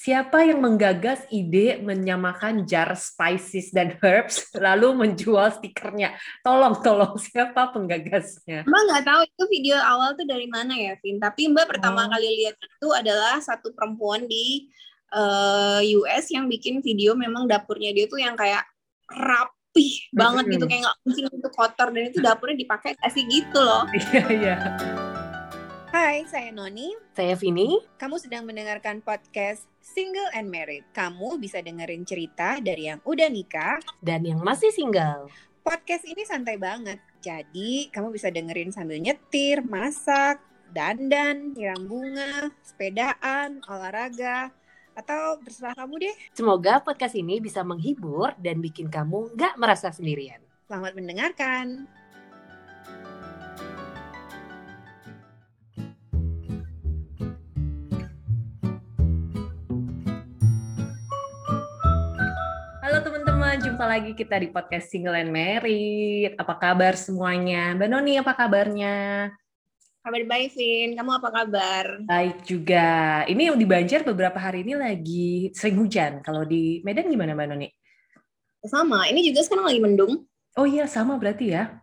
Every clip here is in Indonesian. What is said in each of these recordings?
siapa yang menggagas ide menyamakan jar spices dan herbs lalu menjual stikernya? Tolong, tolong, siapa penggagasnya? Mbak nggak tahu itu video awal tuh dari mana ya, Vin. Tapi Mbak pertama oh. kali lihat itu adalah satu perempuan di uh, eh, US yang bikin video memang dapurnya dia tuh yang kayak rapih banget gitu kayak nggak mungkin itu kotor dan itu dapurnya dipakai kasih gitu loh. Iya iya. Hai, saya Noni. Saya Vini. Kamu sedang mendengarkan podcast Single and Married. Kamu bisa dengerin cerita dari yang udah nikah dan yang masih single. Podcast ini santai banget. Jadi, kamu bisa dengerin sambil nyetir, masak, dandan, nyiram bunga, sepedaan, olahraga, atau terserah kamu deh. Semoga podcast ini bisa menghibur dan bikin kamu nggak merasa sendirian. Selamat mendengarkan. Jumpa lagi kita di podcast Single and Married. Apa kabar semuanya? Mbak Noni, apa kabarnya? Kabar baik, Vin. Kamu apa kabar? Baik juga. Ini di Banjar beberapa hari ini lagi sering hujan. Kalau di Medan gimana, Mbak Noni? Sama. Ini juga sekarang lagi mendung. Oh iya, sama berarti ya?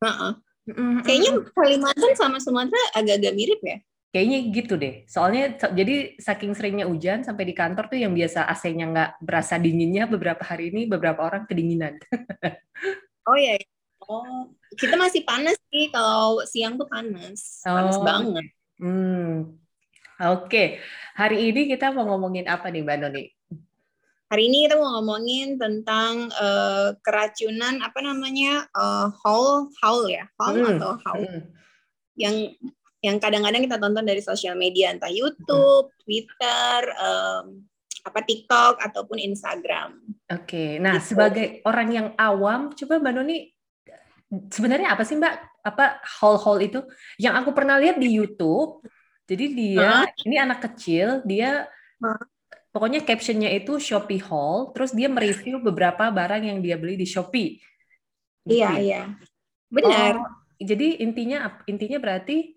Uh -uh. Mm -hmm. Kayaknya Kalimantan sama Sumatera agak-agak mirip ya? Kayaknya gitu deh. Soalnya jadi saking seringnya hujan sampai di kantor tuh yang biasa AC-nya nggak berasa dinginnya beberapa hari ini beberapa orang kedinginan. oh iya. Oh, kita masih panas sih kalau siang tuh panas. Panas oh. banget. Hmm. Oke. Okay. Hari ini kita mau ngomongin apa nih Mbak Noni? Hari ini kita mau ngomongin tentang uh, keracunan apa namanya uh, haul haul ya, haul hmm. atau haul. Hmm. Yang yang kadang-kadang kita tonton dari sosial media entah YouTube, Twitter, um, apa TikTok ataupun Instagram. Oke, okay. nah gitu. sebagai orang yang awam, coba Mbak Noni sebenarnya apa sih Mbak? Apa haul-haul itu? Yang aku pernah lihat di YouTube. Jadi dia huh? ini anak kecil, dia huh? pokoknya captionnya itu Shopee haul, terus dia mereview beberapa barang yang dia beli di Shopee. Iya gitu. iya, benar. Oh, jadi intinya intinya berarti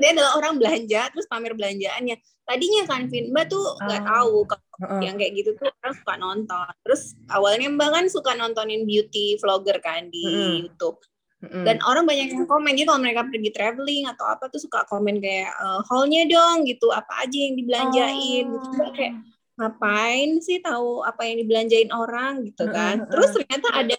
dia adalah orang belanja terus pamer belanjaannya. Tadinya kan Vin Mbak tuh nggak oh. tahu kalau yang kayak gitu tuh orang suka nonton. Terus awalnya Mbak kan suka nontonin beauty vlogger kan di mm. YouTube. Dan orang banyak yang komen gitu kalau mereka pergi traveling atau apa tuh suka komen kayak e, haulnya dong gitu. Apa aja yang dibelanjain? Oh. gitu. Mbak kayak ngapain sih tahu apa yang dibelanjain orang? Gitu kan. terus ternyata ada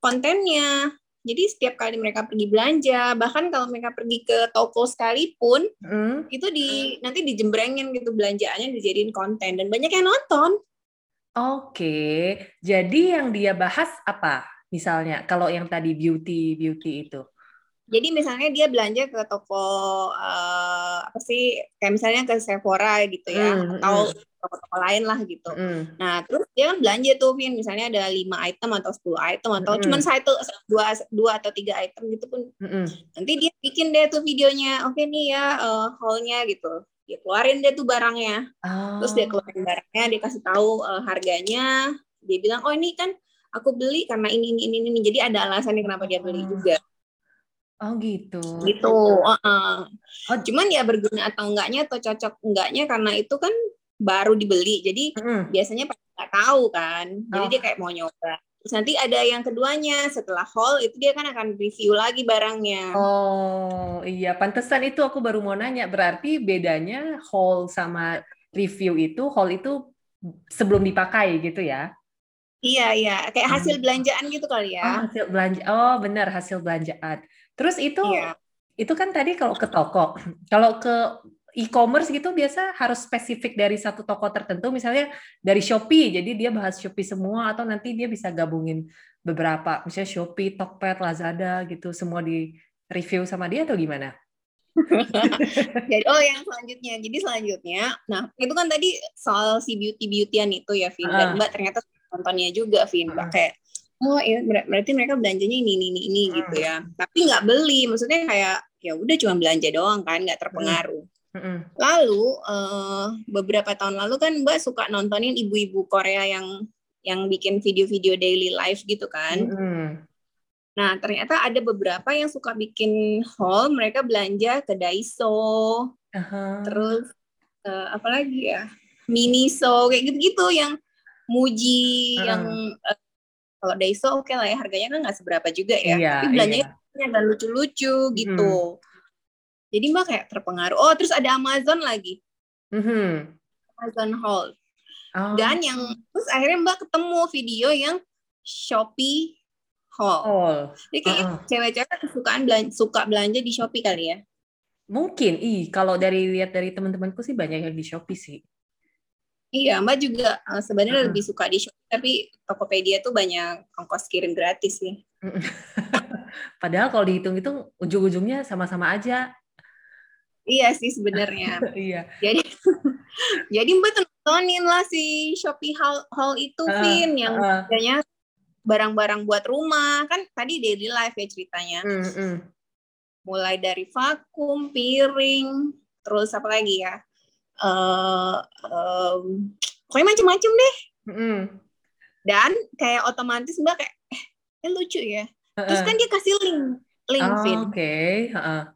kontennya jadi setiap kali mereka pergi belanja, bahkan kalau mereka pergi ke toko sekalipun, mm. itu di nanti dijembrengin gitu belanjaannya dijadiin konten dan banyak yang nonton. Oke, jadi yang dia bahas apa? Misalnya kalau yang tadi beauty beauty itu. Jadi misalnya dia belanja ke toko uh, apa sih kayak misalnya ke Sephora gitu ya mm, atau mm. toko-toko lain lah gitu. Mm. Nah terus dia kan belanja tuh Vin misalnya ada lima item atau 10 item atau mm. cuma satu dua dua atau tiga item gitu pun. Mm. Nanti dia bikin deh tuh videonya. Oke okay nih ya uh, haulnya gitu. Dia keluarin deh tuh barangnya. Oh. Terus dia keluarin barangnya, dia kasih tahu uh, harganya. Dia bilang oh ini kan aku beli karena ini ini ini, ini. jadi ada alasan kenapa dia beli juga. Oh gitu. Gitu. Uh -uh. Oh, cuman ya berguna atau enggaknya atau cocok enggaknya karena itu kan baru dibeli. Jadi mm. biasanya nggak tahu kan. Jadi oh. dia kayak mau nyoba. Terus nanti ada yang keduanya setelah haul itu dia kan akan review lagi barangnya. Oh iya, pantesan itu aku baru mau nanya. Berarti bedanya haul sama review itu, haul itu sebelum dipakai gitu ya? Iya iya, kayak hasil hmm. belanjaan gitu kali ya. Oh, hasil belanja. Oh benar hasil belanjaan. Terus itu iya. itu kan tadi kalau ke toko, kalau ke e-commerce gitu biasa harus spesifik dari satu toko tertentu, misalnya dari Shopee, jadi dia bahas Shopee semua atau nanti dia bisa gabungin beberapa, misalnya Shopee, Tokped, Lazada gitu, semua di review sama dia atau gimana? jadi oh yang selanjutnya, jadi selanjutnya, nah itu kan tadi soal si beauty beautyan itu ya, Vin, uh. dan Mbak ternyata nontonnya juga, Vin, Mbak kayak oh ya berarti mereka belanjanya ini ini ini, ini hmm. gitu ya tapi nggak beli maksudnya kayak ya udah cuma belanja doang kan nggak terpengaruh hmm. lalu uh, beberapa tahun lalu kan mbak suka nontonin ibu-ibu Korea yang yang bikin video-video daily life gitu kan hmm. nah ternyata ada beberapa yang suka bikin haul mereka belanja ke Daiso uh-huh. terus uh, apalagi ya Miniso kayak gitu-gitu yang Muji uh. yang uh, kalau Daiso oke okay lah ya harganya kan nggak seberapa juga ya iya, tapi belanjanya iya. dan lucu-lucu gitu hmm. jadi mbak kayak terpengaruh oh terus ada Amazon lagi hmm. Amazon Haul oh. dan yang terus akhirnya mbak ketemu video yang Shopee Haul oh. jadi kayak -uh. cewek-cewek kesukaan belanja, suka belanja di Shopee kali ya mungkin ih kalau dari lihat dari teman-temanku sih banyak yang di Shopee sih Iya, Mbak juga uh, sebenarnya uh lebih suka di Shopee, tapi Tokopedia tuh banyak ongkos kirim gratis sih. Padahal kalau dihitung-hitung ujung-ujungnya sama-sama aja. Iya sih sebenarnya. iya. Jadi jadi Mbak tontonin lah si Shopee Haul, Haul itu, uh, Vin, yang uh. barang-barang buat rumah. Kan tadi daily life ya ceritanya. Mm -mm. Mulai dari vakum, piring, terus apa lagi ya? Uh, um, pokoknya macem-macem deh. Mm. dan kayak otomatis mbak kayak eh, eh lucu ya. Uh-uh. terus kan dia kasih link link oh, oke. Okay. uh-uh.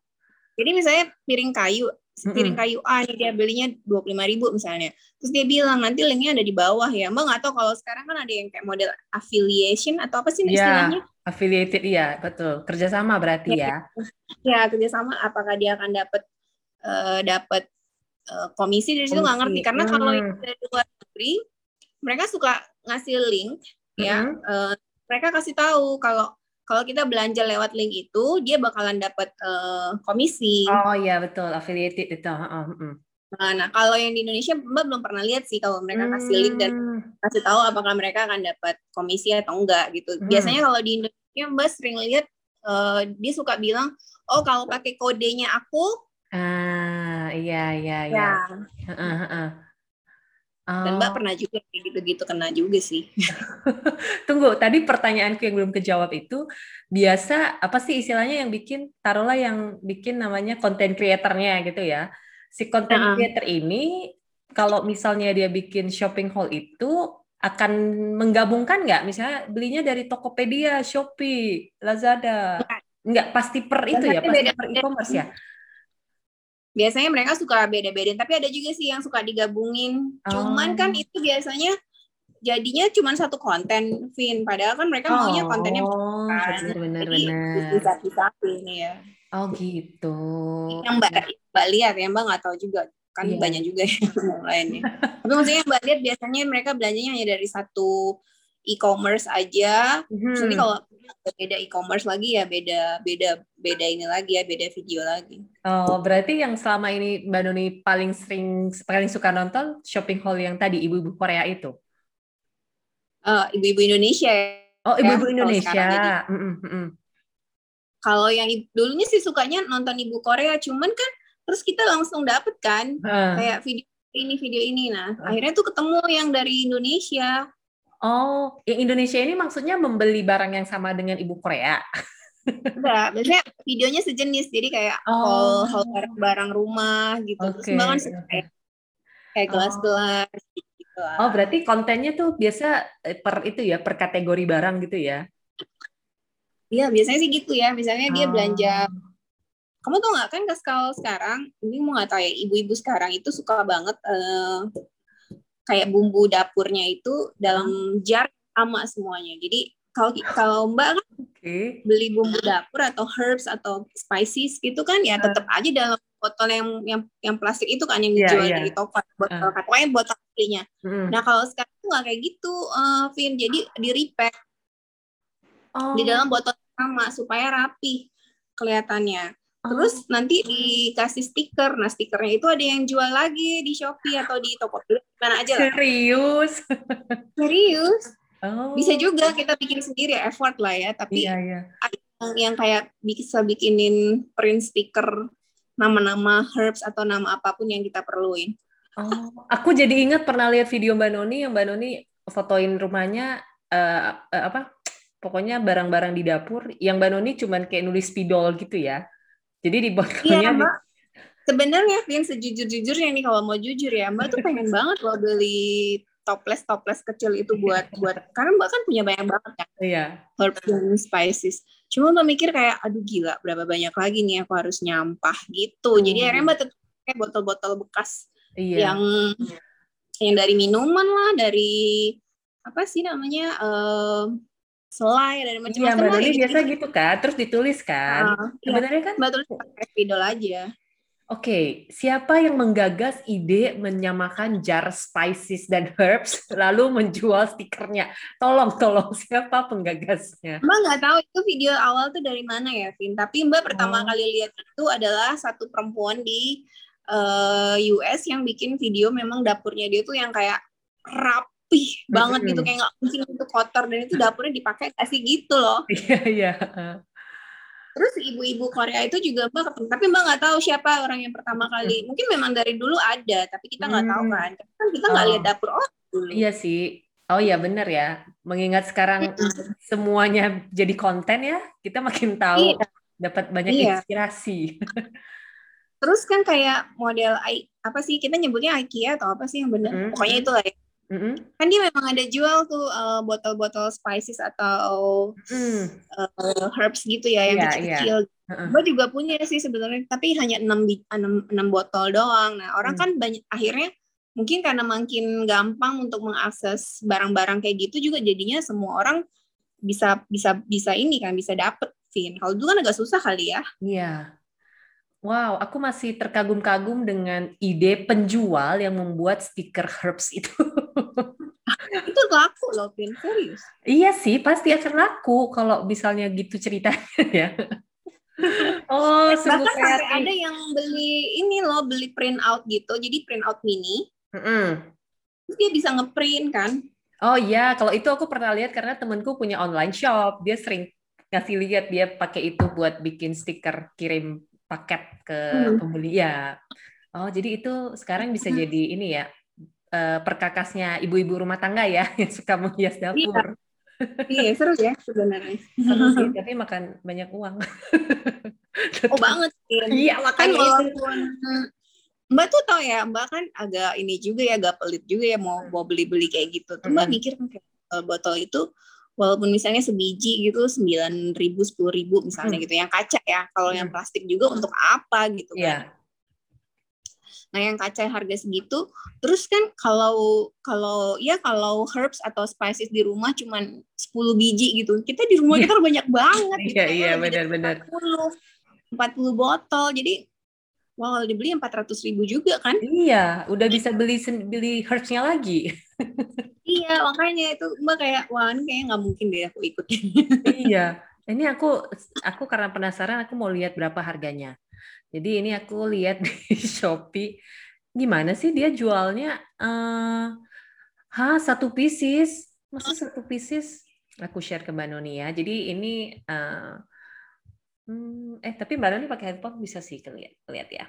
jadi misalnya piring kayu piring kayu A nih dia belinya dua puluh lima ribu misalnya. Terus dia bilang nanti linknya ada di bawah ya. Mbak nggak tahu kalau sekarang kan ada yang kayak model affiliation atau apa sih yeah, istilahnya? affiliated iya betul. Kerjasama berarti ya. Ya kerjasama apakah dia akan dapat uh, dapat uh, komisi dari situ nggak ngerti karena hmm. kalau dari luar negeri mereka suka ngasih link ya, hmm. ya uh, mereka kasih tahu kalau kalau kita belanja lewat link itu dia bakalan dapat uh, komisi oh iya betul affiliated itu uh, uh, Nah, nah, kalau yang di Indonesia Mbak belum pernah lihat sih kalau mereka kasih link dan hmm. kasih tahu apakah mereka akan dapat komisi atau enggak gitu. Hmm. Biasanya kalau di Indonesia Mbak sering lihat uh, dia suka bilang, "Oh, kalau pakai kodenya aku Ah, iya iya iya. Ya. Uh, uh, Dan Mbak oh. pernah juga kayak gitu-gitu kena juga sih. Tunggu, tadi pertanyaanku yang belum kejawab itu biasa apa sih istilahnya yang bikin taruhlah yang bikin namanya konten creatornya gitu ya. Si konten uh -uh. creator ini kalau misalnya dia bikin shopping hall itu akan menggabungkan nggak misalnya belinya dari Tokopedia, Shopee, Lazada. Nggak pasti per itu ya, pasti per e-commerce ya biasanya mereka suka beda-beda tapi ada juga sih yang suka digabungin oh. cuman kan oh. itu biasanya jadinya cuma satu konten Vin padahal kan mereka oh. maunya kontennya kan benar benar bisa bisa ini ya oh gitu yang mbak mbak lihat ya mbak nggak tahu juga kan yeah. banyak juga yang lainnya tapi maksudnya mbak lihat biasanya mereka belanjanya hanya dari satu e-commerce aja. Hmm. Kalau beda e-commerce lagi ya beda beda beda ini lagi ya beda video lagi. Oh berarti yang selama ini Mbak Nuni paling sering paling suka nonton shopping hall yang tadi ibu-ibu Korea itu? Uh, ibu-ibu Indonesia. Oh ibu-ibu ya, Indonesia. Mm -mm. Kalau yang dulunya sih sukanya nonton ibu Korea, cuman kan terus kita langsung dapet kan uh. kayak video ini video ini nah uh. akhirnya tuh ketemu yang dari Indonesia Oh, yang Indonesia ini maksudnya membeli barang yang sama dengan ibu Korea? Enggak, biasanya videonya sejenis, jadi kayak oh. haul, haul barang rumah gitu. Okay. Terus banget kayak, kayak gelas-gelas oh. gitu lah. Oh, berarti kontennya tuh biasa eh, per itu ya, per kategori barang gitu ya? Iya, biasanya sih gitu ya. Misalnya dia belanja kamu tuh nggak kan kalau sekarang ini mau nggak tahu ya ibu-ibu sekarang itu suka banget uh, kayak bumbu dapurnya itu dalam jar sama semuanya. Jadi kalau kalau Mbak kan okay. beli bumbu dapur atau herbs atau spices gitu kan ya tetap aja dalam botol yang yang yang plastik itu kan yang iya, dijual yeah, yeah. di toko botol uh. pokoknya botol aslinya. Mm. Nah kalau sekarang tuh nggak kayak gitu, uh, Vin. Jadi di repack oh. di dalam botol sama supaya rapi kelihatannya. Terus oh. nanti dikasih stiker. Nah, stikernya itu ada yang jual lagi di Shopee atau di Tokopedia mana aja lah. Serius? Serius. Oh. Bisa juga kita bikin sendiri effort lah ya, tapi iya, iya. ada yang, yang kayak bisa bikinin print stiker nama-nama herbs atau nama apa pun yang kita perluin. Oh, aku jadi ingat pernah lihat video Mbak Noni yang Mbak Noni fotoin rumahnya uh, uh, apa? Pokoknya barang-barang di dapur yang Mbak Noni cuman kayak nulis spidol gitu ya. Jadi di botolnya iya, Mbak. Sebenarnya Vin sejujur-jujurnya nih kalau mau jujur ya, Mbak tuh pengen banget loh beli toples toples kecil itu buat buat karena Mbak kan punya banyak banget kan. Iya. Herbs dan spices. Cuma Mbak mikir kayak aduh gila berapa banyak lagi nih aku harus nyampah gitu. Hmm. Jadi akhirnya Mbak tetap kayak botol-botol bekas Iya. Yang yang dari minuman lah, dari apa sih namanya? Uh, selai dari macam-macam. Iya, Mbak Doni biasa gitu kan, terus ditulis kan. Uh, Sebenarnya kan Mbak tulis pakai spidol aja. Oke, okay. siapa yang menggagas ide menyamakan jar spices dan herbs lalu menjual stikernya? Tolong, tolong siapa penggagasnya? Mbak nggak tahu itu video awal tuh dari mana ya, Vin. Tapi Mbak pertama oh. kali lihat itu adalah satu perempuan di uh, eh, US yang bikin video memang dapurnya dia tuh yang kayak rapih banget gitu kayak nggak mungkin itu kotor dan itu dapurnya dipakai kasih gitu loh. Iya iya. Terus ibu-ibu Korea itu juga mbak ketemu, tapi mbak nggak tahu siapa orang yang pertama kali. Hmm. Mungkin memang dari dulu ada, tapi kita nggak hmm. tahu kan. Kan kita nggak oh. lihat dapur oh dulu. Iya sih. Oh iya benar ya. Mengingat sekarang hmm. semuanya jadi konten ya, kita makin tahu iya. dapat banyak iya. inspirasi. Terus kan kayak model apa sih kita nyebutnya IKEA atau apa sih yang benar? Hmm. Pokoknya itu lah ya Mm-hmm. Kan dia memang ada jual tuh uh, botol-botol spices atau mm. uh, herbs gitu ya yang yeah, kecil-kecil. Yeah. Uh-uh. Gue juga punya sih sebenarnya, tapi hanya 6, 6, 6 botol doang. Nah orang mm. kan banyak akhirnya mungkin karena makin gampang untuk mengakses barang-barang kayak gitu juga jadinya semua orang bisa bisa bisa ini kan bisa dapet Vin. Kalau dulu kan agak susah kali ya. Iya. Yeah. Wow, aku masih terkagum-kagum dengan ide penjual yang membuat stiker herbs itu. itu laku loh, Pin. Serius. Iya sih, pasti akan laku kalau misalnya gitu ceritanya ya. oh, bahkan sampai ada yang beli ini loh, beli print out gitu. Jadi print out mini. Mm -hmm. Terus dia bisa ngeprint kan. Oh iya, kalau itu aku pernah lihat karena temenku punya online shop. Dia sering ngasih lihat dia pakai itu buat bikin stiker kirim paket ke hmm. pembeli ya. Oh, jadi itu sekarang bisa hmm. jadi ini ya uh, perkakasnya ibu-ibu rumah tangga ya yang suka menghias dapur. Iya, iya seru ya sebenarnya. Seru sih, tapi makan banyak uang. oh banget sih. Iya, makanya walaupun Mbak tuh tau ya, Mbak kan agak ini juga ya, agak pelit juga ya mau mau beli-beli kayak gitu. Tuh Mbak mikir kan kayak botol itu walaupun misalnya sebiji gitu sembilan ribu sepuluh ribu misalnya hmm. gitu yang kaca ya kalau hmm. yang plastik juga untuk apa gitu kan yeah. nah yang kaca harga segitu terus kan kalau kalau ya kalau herbs atau spices di rumah cuman 10 biji gitu kita di rumah yeah. kita banyak banget iya yeah, iya benar-benar 40 40 botol jadi Wow, dibeli empat ratus ribu juga kan? Iya, udah bisa beli beli herbsnya lagi. iya, makanya itu mbak kayak wah ini kayaknya nggak mungkin deh aku ikut. iya, ini aku aku karena penasaran aku mau lihat berapa harganya. Jadi ini aku lihat di Shopee gimana sih dia jualnya? Uh, ha satu pieces, masa satu pieces? Aku share ke Mbak Noni ya. Jadi ini uh, Hmm, eh tapi Mbak Noni pakai headphone bisa sih lihat lihat ya.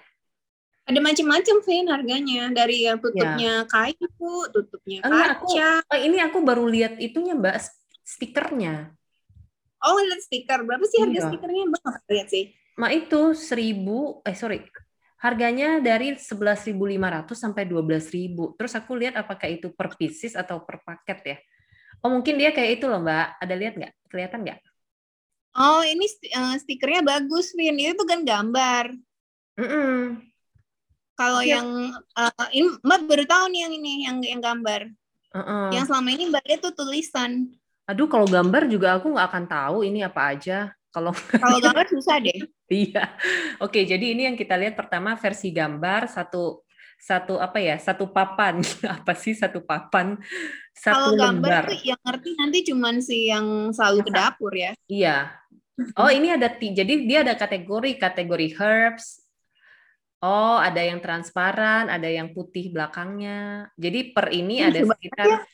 Ada macam-macam Vin harganya dari yang tutupnya ya. kayu, tutupnya Enggak, kaca. Aku, oh, ini aku baru lihat itunya Mbak stikernya. Oh lihat stiker berapa sih harga iya. stikernya Mbak lihat sih? Ma itu seribu eh sorry harganya dari 11.500 sampai 12.000. Terus aku lihat apakah itu per pieces atau per paket ya. Oh mungkin dia kayak itu loh Mbak. Ada lihat nggak? Kelihatan nggak? Oh, ini uh, stikernya bagus, Vin. Itu kan gambar. Mm -mm. Kalau ya. yang uh, ini Mbak baru tahu nih yang ini, yang yang gambar. Uh -uh. Yang selama ini Mbak tuh tulisan. Aduh, kalau gambar juga aku nggak akan tahu ini apa aja. Kalau kalau gambar susah deh. iya. Oke, jadi ini yang kita lihat pertama versi gambar satu satu apa ya satu papan apa sih satu papan satu kalau gambar lembar. tuh yang ngerti nanti cuman si yang selalu ke dapur ya iya Oh, ini ada jadi dia ada kategori kategori herbs. Oh, ada yang transparan, ada yang putih belakangnya. Jadi per ini ada sekitar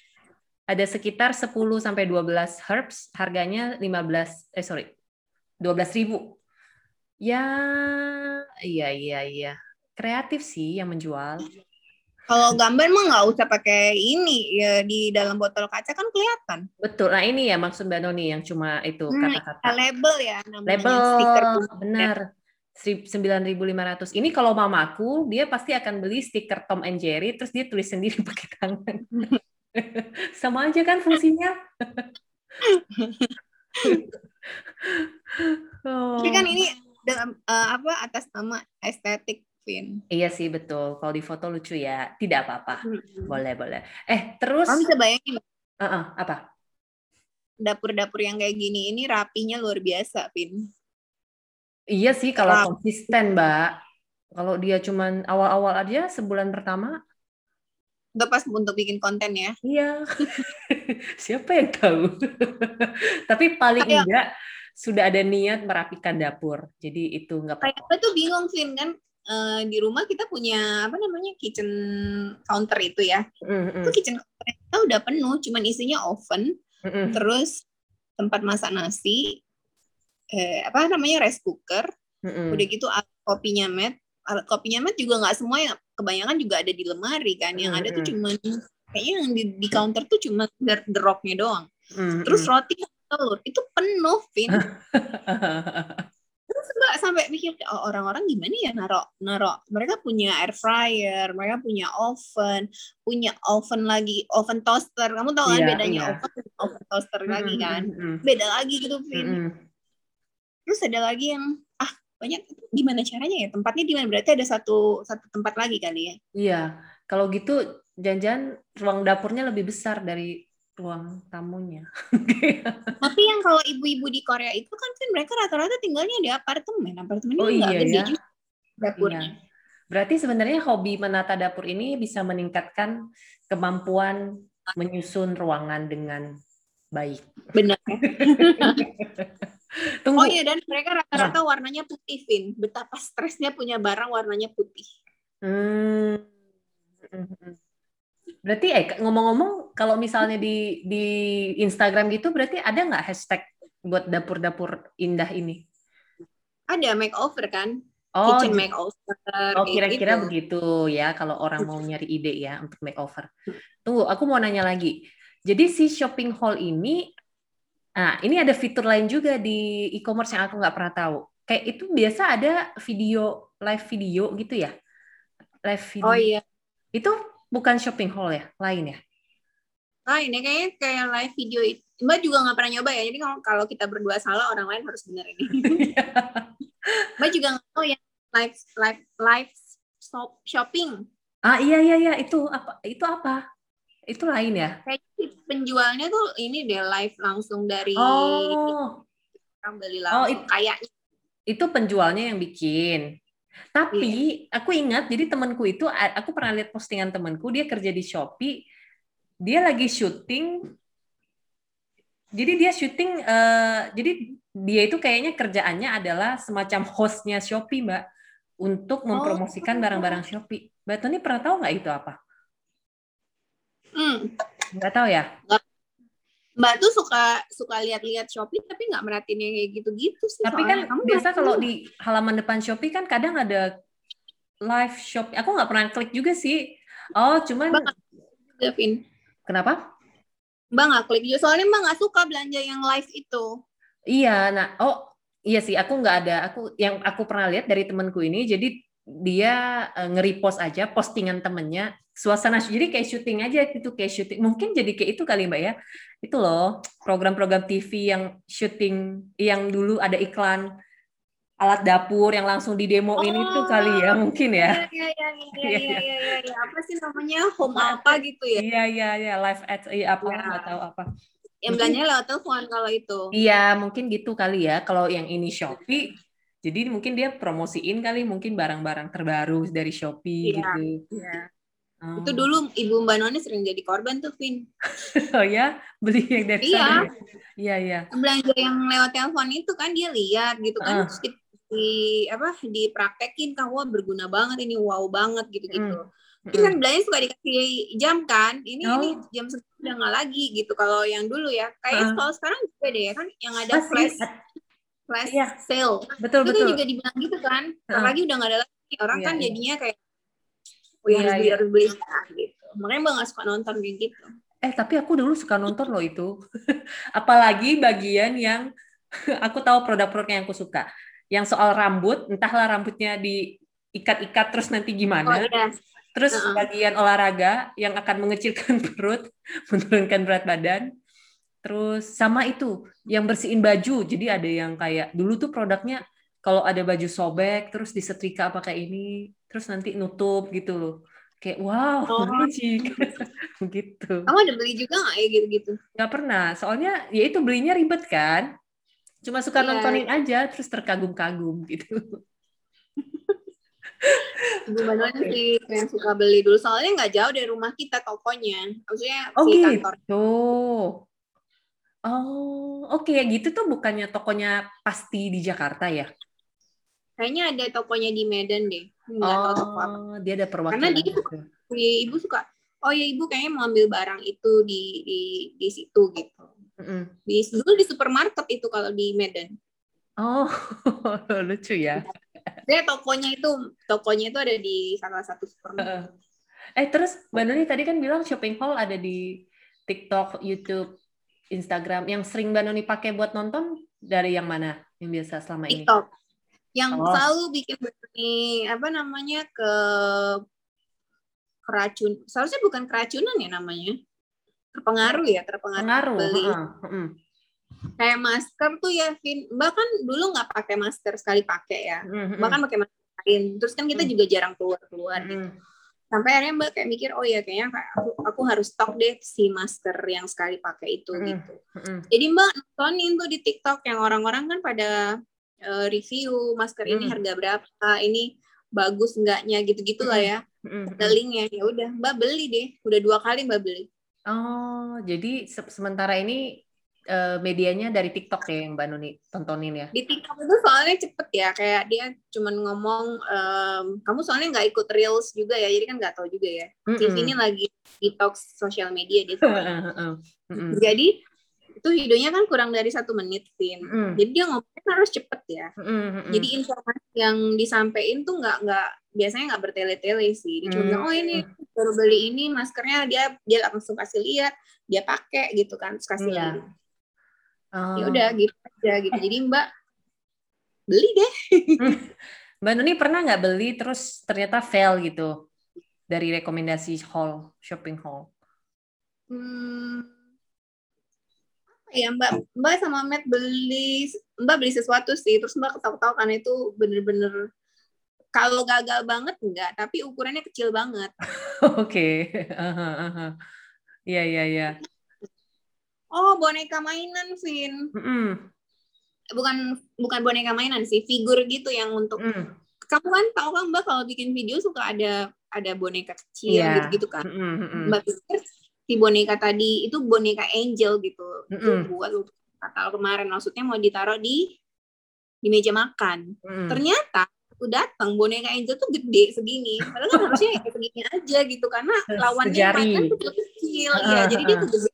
ada sekitar 10 sampai 12 herbs, harganya 15 eh sorry. 12.000. Ya, iya iya iya. Kreatif sih yang menjual. Kalau gambar mah nggak usah pakai ini ya di dalam botol kaca kan kelihatan. Betul. Nah ini ya maksud Mbak Noni yang cuma itu hmm, kata-kata. Hmm, label ya namanya. Label. Stiker benar. 9.500. Ini kalau mamaku dia pasti akan beli stiker Tom and Jerry terus dia tulis sendiri pakai tangan. Sama aja kan fungsinya. oh. Tapi kan ini dalam uh, apa atas nama estetik Vin. Iya sih betul. Kalau di foto lucu ya, tidak apa-apa. Hmm. Boleh boleh. Eh terus. Kamu bisa bayangin? Uh -uh, apa? Dapur-dapur yang kayak gini ini rapinya luar biasa, Vin. Iya sih kalau Rap. konsisten, Mbak. Kalau dia cuman awal-awal aja sebulan pertama. Udah pas untuk bikin konten ya. Iya. Siapa yang tahu? Tapi paling Kayak, enggak sudah ada niat merapikan dapur. Jadi itu nggak apa-apa. Kayak tuh bingung, Vin, kan uh, di rumah kita punya apa namanya kitchen counter itu ya. Mm-hmm. Itu kitchen counter kita udah penuh, cuman isinya oven, mm-hmm. terus tempat masak nasi, eh, apa namanya rice cooker, mm-hmm. udah gitu alat kopinya mat, alat kopinya mat juga nggak semua yang kebanyakan juga ada di lemari kan, yang mm-hmm. ada tuh cuman kayaknya yang di, di counter tuh cuma deroknya doang. Mm-hmm. Terus roti telur itu penuh, Vin. terus mbak sampai mikir oh, orang-orang gimana ya naro naro mereka punya air fryer mereka punya oven punya oven lagi oven toaster kamu tahu kan yeah, bedanya yeah. oven oven toaster mm-hmm, lagi kan beda lagi gitu Vin mm-hmm. Terus ada lagi yang ah banyak gimana caranya ya tempatnya di mana berarti ada satu satu tempat lagi kali ya iya kalau gitu jangan-jangan ruang dapurnya lebih besar dari ruang tamunya. Tapi yang kalau ibu-ibu di Korea itu kan kan mereka rata-rata tinggalnya di apartemen. Apartemennya oh, iya, gede ya? juga dapurnya. Iya. Berarti sebenarnya hobi menata dapur ini bisa meningkatkan kemampuan menyusun ruangan dengan baik. Benar. Tunggu. Oh iya dan mereka rata-rata warnanya putih, Vin. Betapa stresnya punya barang warnanya putih. Hmm. hmm, hmm. Berarti eh ngomong-ngomong kalau misalnya di di Instagram gitu berarti ada nggak hashtag buat dapur-dapur indah ini? Ada makeover kan? Oh, kitchen makeover. Oh, kira-kira gitu. begitu ya kalau orang mau nyari ide ya untuk makeover. Tunggu, aku mau nanya lagi. Jadi si shopping hall ini Nah, ini ada fitur lain juga di e-commerce yang aku nggak pernah tahu. Kayak itu biasa ada video live video gitu ya? Live video. Oh iya. Itu bukan shopping hall ya, lain ya? Lain ya, kayaknya kayak live video itu. Mbak juga nggak pernah nyoba ya, jadi kalau, kalau kita berdua salah, orang lain harus benar ini. Mbak juga nggak tahu ya live live live shop, shopping. Ah iya iya iya itu apa itu apa? Itu lain ya? Kayak penjualnya tuh ini deh live langsung dari oh. orang beli langsung oh, itu, kayaknya. Itu penjualnya yang bikin. Tapi yeah. aku ingat, jadi temanku itu, aku pernah lihat postingan temanku, dia kerja di Shopee, dia lagi syuting, jadi dia syuting, uh, jadi dia itu kayaknya kerjaannya adalah semacam hostnya Shopee, Mbak, untuk mempromosikan oh. barang-barang Shopee. Mbak Tony pernah tahu nggak itu apa? Hmm. Nggak tahu ya? Nggak Mbak tuh suka suka lihat-lihat Shopee tapi nggak merhatiin yang kayak gitu-gitu sih. Tapi kan kamu biasa kalau di halaman depan Shopee kan kadang ada live shop. Aku nggak pernah klik juga sih. Oh, cuman Gavin. Kenapa? Mbak nggak klik juga. Soalnya Mbak nggak suka belanja yang live itu. Iya, nah oh iya sih aku nggak ada. Aku yang aku pernah lihat dari temanku ini jadi dia uh, nge-repost aja postingan temennya suasana jadi kayak syuting aja itu kayak syuting mungkin jadi kayak itu kali mbak ya itu loh program-program TV yang syuting yang dulu ada iklan alat dapur yang langsung di demoin oh, itu kali ya mungkin ya. Iya iya iya iya iya iya ya, ya. apa sih namanya home apa gitu ya? Iya iya iya live ads iya apa ya. nggak tahu apa. Yang belanja lewat telepon kalau itu. Iya mungkin gitu kali ya kalau yang ini Shopee jadi mungkin dia promosiin kali mungkin barang-barang terbaru dari Shopee iya, gitu. Iya. Oh. Itu dulu ibu Mbak Noni sering jadi korban tuh, Vin. oh ya, beli yang dari iya. sana. Iya, iya. Belanja yang lewat telepon itu kan dia lihat gitu kan, uh. terus di, di apa dipraktekin kan wah berguna banget ini, wow banget gitu-gitu. Hmm. Terus kan belanja suka dikasih jam kan, ini oh. ini jam udah nggak lagi gitu. Kalau yang dulu ya, kayak uh. kalau sekarang juga deh ya kan, yang ada Masih. flash flash iya. sale. Betul itu betul. Itu juga dibilang gitu kan, uh. lagi udah nggak ada lagi. Orang iya, kan iya. jadinya kayak oh ya harus beli harus beli gitu. Makanya bang gak suka nonton kayak gitu. Eh tapi aku dulu suka nonton loh itu. Apalagi bagian yang aku tahu produk-produknya yang aku suka. Yang soal rambut entahlah rambutnya diikat-ikat terus nanti gimana. Oh, iya. terus uh -uh. bagian olahraga yang akan mengecilkan perut menurunkan berat badan. Terus sama itu yang bersihin baju. Jadi ada yang kayak dulu tuh produknya kalau ada baju sobek terus disetrika apa kayak ini terus nanti nutup gitu loh kayak wow oh. magic gitu kamu ada beli juga nggak ya gitu-gitu nggak pernah soalnya ya itu belinya ribet kan cuma suka yeah. nontonin aja terus terkagum-kagum gitu Gimana okay. sih yang suka beli dulu soalnya nggak jauh dari rumah kita tokonya maksudnya oh, si gitu. kantor Oh, oke okay. gitu tuh bukannya tokonya pasti di Jakarta ya? Kayaknya ada tokonya di Medan deh. Nggak oh, tahu apa. dia ada perwakilan. Karena dia suka, ya, ibu suka, oh ya ibu kayaknya mau ambil barang itu di di di situ gitu. Mm. Di dulu di supermarket itu kalau di Medan. Oh, lucu ya. Dia tokonya itu tokonya itu ada di salah satu supermarket. Eh terus Mbak Nuri tadi kan bilang shopping hall ada di TikTok, YouTube, Instagram yang sering Mbak Noni pakai buat nonton dari yang mana yang biasa selama ini? TikTok. Yang oh. selalu bikin ini apa namanya ke keracun. Seharusnya bukan keracunan ya namanya. Terpengaruh ya, terpengaruh. Pengaruh. Beli. Uh. Kayak masker tuh ya, Vin. Mbak kan dulu nggak pakai masker sekali pakai ya. Uh -huh. Mbak kan pakai masker lain. Terus kan kita uh juga jarang keluar-keluar uh -huh. gitu sampai akhirnya mbak kayak mikir oh ya kayaknya aku aku harus stok deh si masker yang sekali pakai itu mm. gitu mm. jadi mbak nontonin tuh di TikTok yang orang-orang kan pada uh, review masker mm. ini harga berapa ini bagus enggaknya gitu gitulah ya mm. linknya ya udah mbak beli deh udah dua kali mbak beli oh jadi se sementara ini uh, medianya dari TikTok ya yang Mbak Nuni tontonin ya? Di TikTok itu soalnya cepet ya, kayak dia cuman ngomong, um, kamu soalnya nggak ikut reels juga ya, jadi kan nggak tahu juga ya. Mm -hmm. Di sini lagi detox sosial media dia. mm -hmm. Jadi itu videonya kan kurang dari satu menit, Vin. Mm. Jadi dia ngomongnya harus cepet ya. Mm -hmm. Jadi informasi yang disampaikan tuh nggak nggak biasanya nggak bertele-tele sih. Dia cuma oh ini baru beli ini maskernya dia dia langsung kasih lihat, dia pakai gitu kan, terus kasih yeah. lihat Oh. Ya udah gitu aja gitu. Jadi Mbak beli deh. Mbak Nuni pernah nggak beli terus ternyata fail gitu dari rekomendasi hall shopping hall? Hmm, ya Mbak Mbak sama Matt beli Mbak beli sesuatu sih terus Mbak ketawa-ketawa karena itu bener-bener kalau gagal banget enggak tapi ukurannya kecil banget. Oke. Iya iya iya oh boneka mainan Vin mm -hmm. bukan bukan boneka mainan sih figur gitu yang untuk mm. kamu kan tahu kan mbak kalau bikin video suka ada ada boneka kecil yeah. gitu gitu kan mm -hmm. mbak pikir si boneka tadi itu boneka angel gitu. Mm -hmm. itu buat kata kemarin. Maksudnya mau ditaruh di di meja makan. Mm. ternyata aku datang boneka angel tuh gede segini. Padahal kan harusnya ya segini aja gitu karena lawannya makan tuh kecil uh, ya jadi dia tuh gede.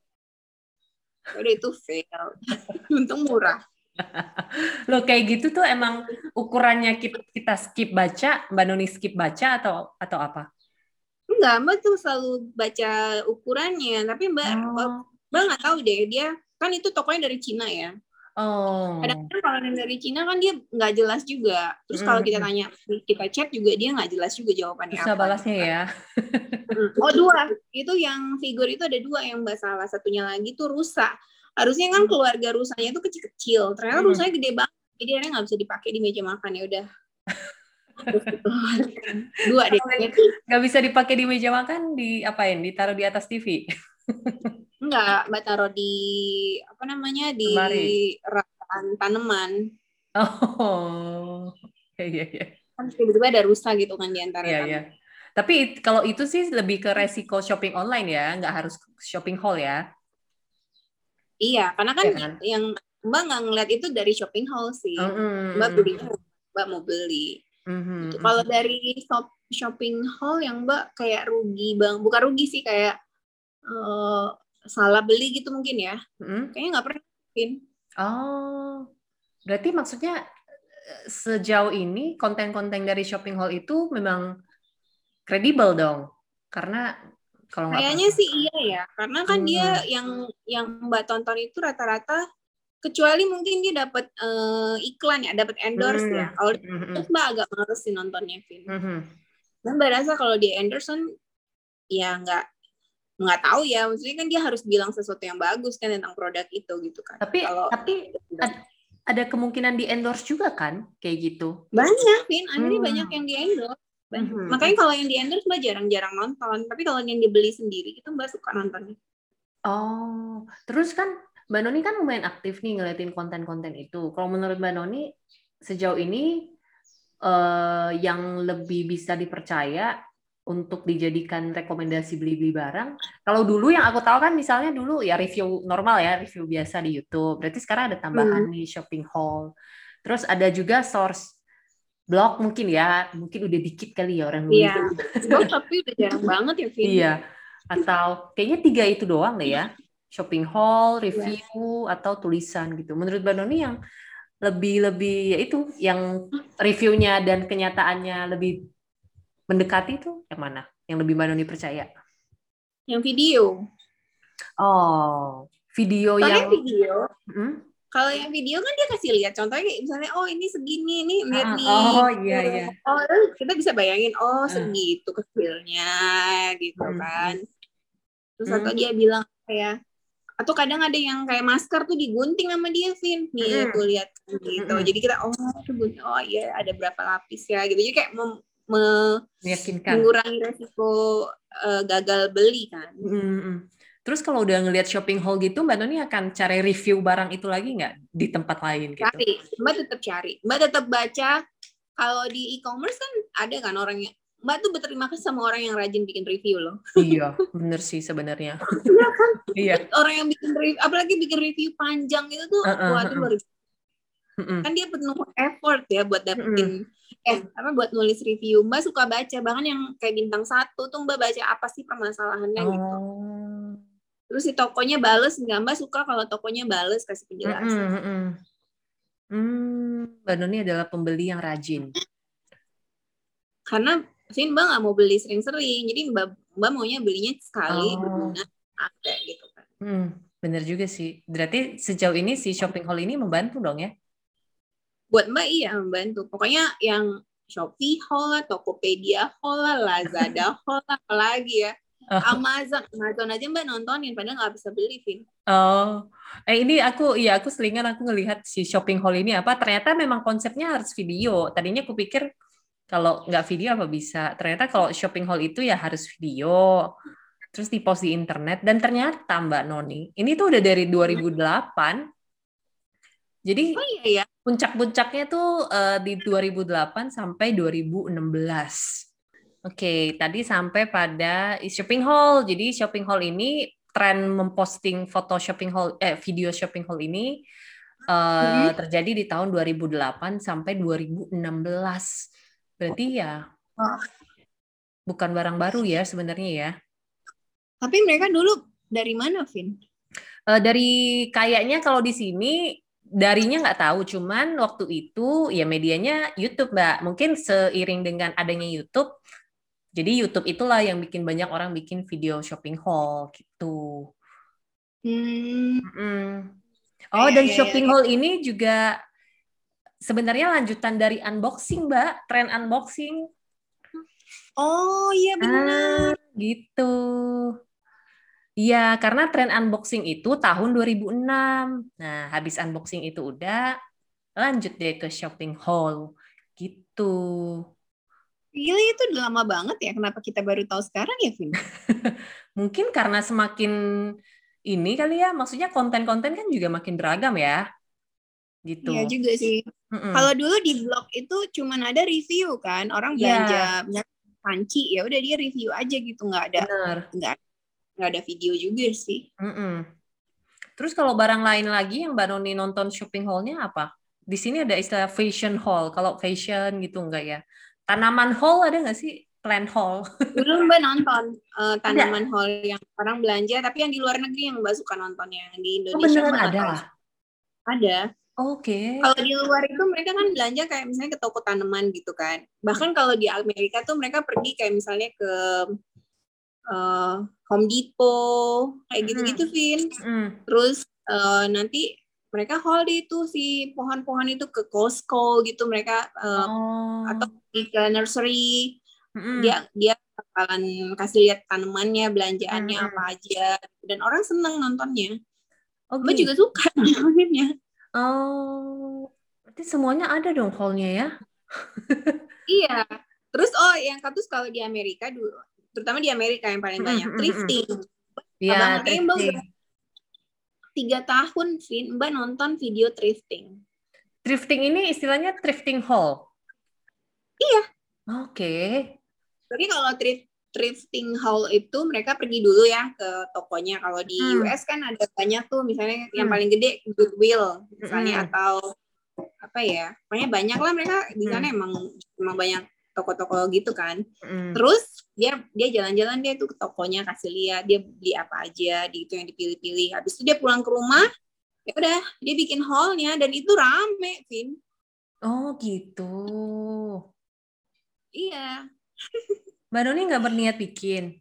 Udah itu fail. Untung murah. Loh kayak gitu tuh emang ukurannya kita skip baca, Mbak Noni skip baca atau atau apa? Enggak, Mbak tuh selalu baca ukurannya, tapi Mbak oh. Mbak nggak tahu deh dia kan itu tokonya dari Cina ya. Oh. Kadang-kadang kalau dari Cina kan dia nggak jelas juga. Terus kalau kita tanya, kita chat juga dia nggak jelas juga jawabannya Bisa apa. balasnya ya. oh dua, itu yang figur itu ada dua yang mbak salah satunya lagi tuh rusa. Harusnya kan keluarga rusanya itu kecil-kecil. Ternyata hmm. rusanya gede banget. Jadi akhirnya nggak bisa dipakai di meja makan ya udah. Dua deh. Nggak bisa dipakai di meja makan, di apain? Ditaruh di atas TV. Enggak, Mbak taruh di apa namanya di rakan tanaman. Oh, iya iya. Kan tiba-tiba ada rusa gitu kan di antara. Iya iya. Tapi kalau itu sih lebih ke resiko shopping online ya, nggak harus shopping hall ya. Iya, karena kan, ya kan? yang Mbak nggak ngeliat itu dari shopping hall sih. Mm -hmm. Mbak beli, Mbak mau beli. Mm -hmm. gitu. Kalau dari shop, shopping hall yang Mbak kayak rugi bang, bukan rugi sih kayak uh, salah beli gitu mungkin ya. Hmm? Kayaknya nggak pernah. Mungkin. Oh, berarti maksudnya eh, sejauh ini konten-konten dari shopping hall itu memang kredibel dong, karena kalau kayaknya sih iya ya, karena kan hmm. dia yang yang mbak tonton itu rata-rata kecuali mungkin dia dapat uh, iklan ya, dapat endorse hmm. ya. Kalau hmm. hmm. mbak agak males sih nontonnya film. Hmm. Dan mbak rasa kalau dia endorse kan ya nggak nggak tahu ya maksudnya kan dia harus bilang sesuatu yang bagus kan tentang produk itu gitu kan tapi kalau tapi ad, ada kemungkinan di endorse juga kan kayak gitu banyak Vin akhirnya hmm. banyak yang di endorse hmm. makanya kalau yang di endorse mbak jarang-jarang nonton tapi kalau yang dibeli sendiri itu mbak suka nontonnya oh terus kan mbak Noni kan lumayan aktif nih ngeliatin konten-konten itu kalau menurut mbak Noni sejauh ini uh, yang lebih bisa dipercaya untuk dijadikan rekomendasi beli-beli barang. Kalau dulu yang aku tahu kan misalnya dulu ya review normal ya, review biasa di YouTube. Berarti sekarang ada tambahan hmm. nih shopping haul. Terus ada juga source blog mungkin ya, mungkin udah dikit kali ya orang Iya. Oh, tapi udah jarang banget ya, Vin. Iya. Atau kayaknya tiga itu doang deh ya. Shopping haul, iya. review, atau tulisan gitu. Menurut Mbak Noni yang lebih lebih ya itu yang reviewnya dan kenyataannya lebih mendekati itu yang mana? Yang lebih mana percaya? Yang video. Oh, video Soalnya yang video. Hmm? Kalau yang video kan dia kasih lihat contohnya kayak misalnya oh ini segini nih lihat ah, nih. Oh iya iya. Oh kita bisa bayangin oh ah. segitu kecilnya gitu hmm. kan. Terus hmm. atau dia bilang kayak atau kadang ada yang kayak masker tuh digunting sama dia Vin nih hmm. tuh lihat gitu hmm. jadi kita oh oh iya ada berapa lapis ya gitu jadi kayak mem me meyakinkan mengurangi resiko uh, gagal beli kan. Mm-hmm. Terus kalau udah ngelihat shopping haul gitu, Mbak Noni akan cari review barang itu lagi nggak di tempat lain gitu? Cari, Mbak tetap cari. Mbak tetap baca. Kalau di e-commerce kan ada kan orangnya. Mbak tuh berterima kasih sama orang yang rajin bikin review loh. Iya, bener sih sebenarnya. Iya kan? iya. Orang yang bikin review, apalagi bikin review panjang itu tuh, uh, uh, wah itu luar biasa. Kan dia penuh effort ya buat dapetin uh, eh apa buat nulis review mbak suka baca bahkan yang kayak bintang satu tuh mbak baca apa sih permasalahannya gitu. oh. gitu terus si tokonya bales nggak mbak suka kalau tokonya bales kasih penjelasan mm -hmm. hmm, mbak Noni adalah pembeli yang rajin karena sih mbak nggak mau beli sering-sering jadi mbak mbak maunya belinya sekali oh. berguna ada gitu kan hmm, bener juga sih berarti sejauh ini si shopping hall ini membantu dong ya buat Mbak iya membantu. Pokoknya yang Shopee Hall, Tokopedia Hall, Lazada Hall, apalagi ya. Oh. Amazon, Amazon aja Mbak nontonin, padahal nggak bisa beli, Vin. Oh, eh ini aku, iya aku selingan aku ngelihat si shopping hall ini apa, ternyata memang konsepnya harus video. Tadinya aku pikir kalau nggak video apa bisa. Ternyata kalau shopping hall itu ya harus video, terus di post di internet. Dan ternyata Mbak Noni, ini tuh udah dari 2008, jadi oh, iya, ya. puncak-puncaknya tuh uh, di 2008 sampai 2016. Oke, okay, tadi sampai pada shopping hall. Jadi shopping hall ini tren memposting foto shopping hall eh video shopping hall ini uh, hmm. terjadi di tahun 2008 sampai 2016. Berarti ya bukan barang baru ya sebenarnya ya. Tapi mereka dulu dari mana, Vin? Uh, dari kayaknya kalau di sini darinya nggak tahu, cuman waktu itu ya medianya YouTube, Mbak. Mungkin seiring dengan adanya YouTube, jadi YouTube itulah yang bikin banyak orang bikin video shopping haul gitu. Hmm. Hmm. Oh, dan shopping haul ini juga sebenarnya lanjutan dari unboxing, Mbak. Tren unboxing. Oh, iya benar. Ah, gitu. Iya, karena tren unboxing itu tahun 2006. Nah, habis unboxing itu udah lanjut deh ke shopping haul gitu. Gila itu udah lama banget ya. Kenapa kita baru tahu sekarang ya, Vin? Mungkin karena semakin ini kali ya. Maksudnya konten-konten kan juga makin beragam ya. Gitu. Iya juga sih. Mm -mm. Kalau dulu di blog itu cuman ada review kan. Orang iya. belanja yeah. panci ya udah dia review aja gitu nggak ada nggak nggak ada video juga sih. Mm -mm. Terus kalau barang lain lagi yang Mbak Noni nonton shopping hall-nya apa? Di sini ada istilah fashion hall. Kalau fashion gitu enggak ya? Tanaman hall ada nggak sih? Plant hall. Dulu Mbak nonton uh, tanaman ada. hall yang orang belanja, tapi yang di luar negeri yang Mbak suka nonton yang di oh, Indonesia. Oh, ada? Ada. Oke. Okay. Kalau di luar itu mereka kan belanja kayak misalnya ke toko tanaman gitu kan. Bahkan kalau di Amerika tuh mereka pergi kayak misalnya ke uh, Home Depot kayak gitu-gitu mm. Vin mm. terus uh, nanti mereka haul itu si pohon-pohon itu ke Costco gitu mereka uh, oh. atau ke nursery mm. dia dia bakalan kasih lihat tanamannya belanjaannya mm. apa aja dan orang seneng nontonnya oh, Mbak juga suka nontonnya Oh, berarti semuanya ada dong hall-nya ya? iya. Terus oh yang katus kalau di Amerika dulu, terutama di Amerika yang paling banyak thrifting. Iya, thrifting. Tiga tahun, Vin, Mbak nonton video thrifting. Thrifting ini istilahnya thrifting hall? Iya. Oke. Okay. Jadi kalau thrift, thrifting hall itu mereka pergi dulu ya ke tokonya. Kalau di hmm. US kan ada banyak tuh, misalnya hmm. yang paling gede Goodwill, misalnya hmm. atau apa ya, pokoknya banyak lah mereka di sana hmm. emang emang banyak toko-toko gitu kan. Mm. Terus dia dia jalan-jalan dia tuh ke tokonya kasih lihat dia beli apa aja di itu yang dipilih-pilih. Habis itu dia pulang ke rumah, ya udah dia bikin hallnya dan itu rame, Vin. Oh gitu. Iya. Mbak Noni nggak berniat bikin?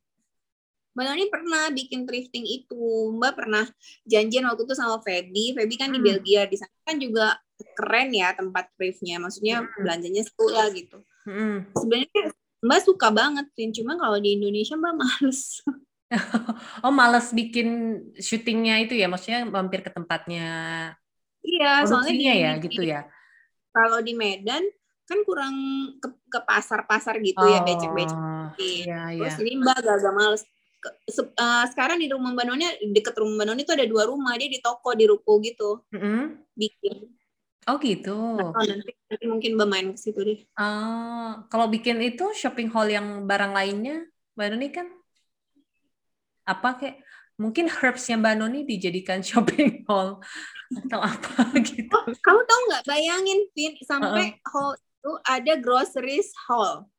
Mbak Noni pernah bikin thrifting itu. Mbak pernah janjian waktu itu sama Feby. Feby kan hmm. di Belgia. Di sana kan juga keren ya tempat thriftnya. Maksudnya hmm. belanjanya sekolah gitu. Hmm. Sebenarnya Mbak suka banget. Cuma kalau di Indonesia Mbak males. oh, males bikin syutingnya itu ya? Maksudnya mampir ke tempatnya? Iya, soalnya di, ya gitu ya. Kalau di Medan kan kurang ke, ke pasar-pasar gitu ya, oh, ya becek-becek. Iya, Terus iya. ini Mbak agak males. Ke, uh, sekarang di rumah Mbak Noni, deket rumah Mbak Noni itu ada dua rumah. Dia di toko, di ruko gitu. Mm -hmm. Bikin. Oh gitu. Oh, nanti, nanti mungkin bermain ke situ deh. Uh, kalau bikin itu shopping hall yang barang lainnya, Mbak Noni kan apa kayak mungkin herbsnya Mbak Noni dijadikan shopping hall atau apa gitu. Oh, kamu tahu nggak? Bayangin, Vin, sampai uh -uh. hall itu ada groceries hall.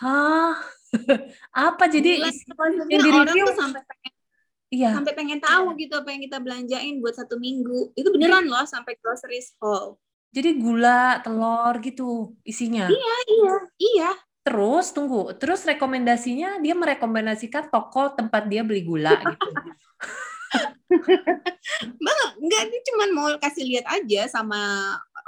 Hah? apa jadi yang di review? Sampai pengen Iya. Sampai pengen tahu gitu apa yang kita belanjain buat satu minggu. Itu beneran loh sampai groceries haul. Jadi gula, telur gitu isinya. Iya, iya, iya. Terus tunggu, terus rekomendasinya dia merekomendasikan toko tempat dia beli gula gitu. Bang, enggak ini cuma mau kasih lihat aja sama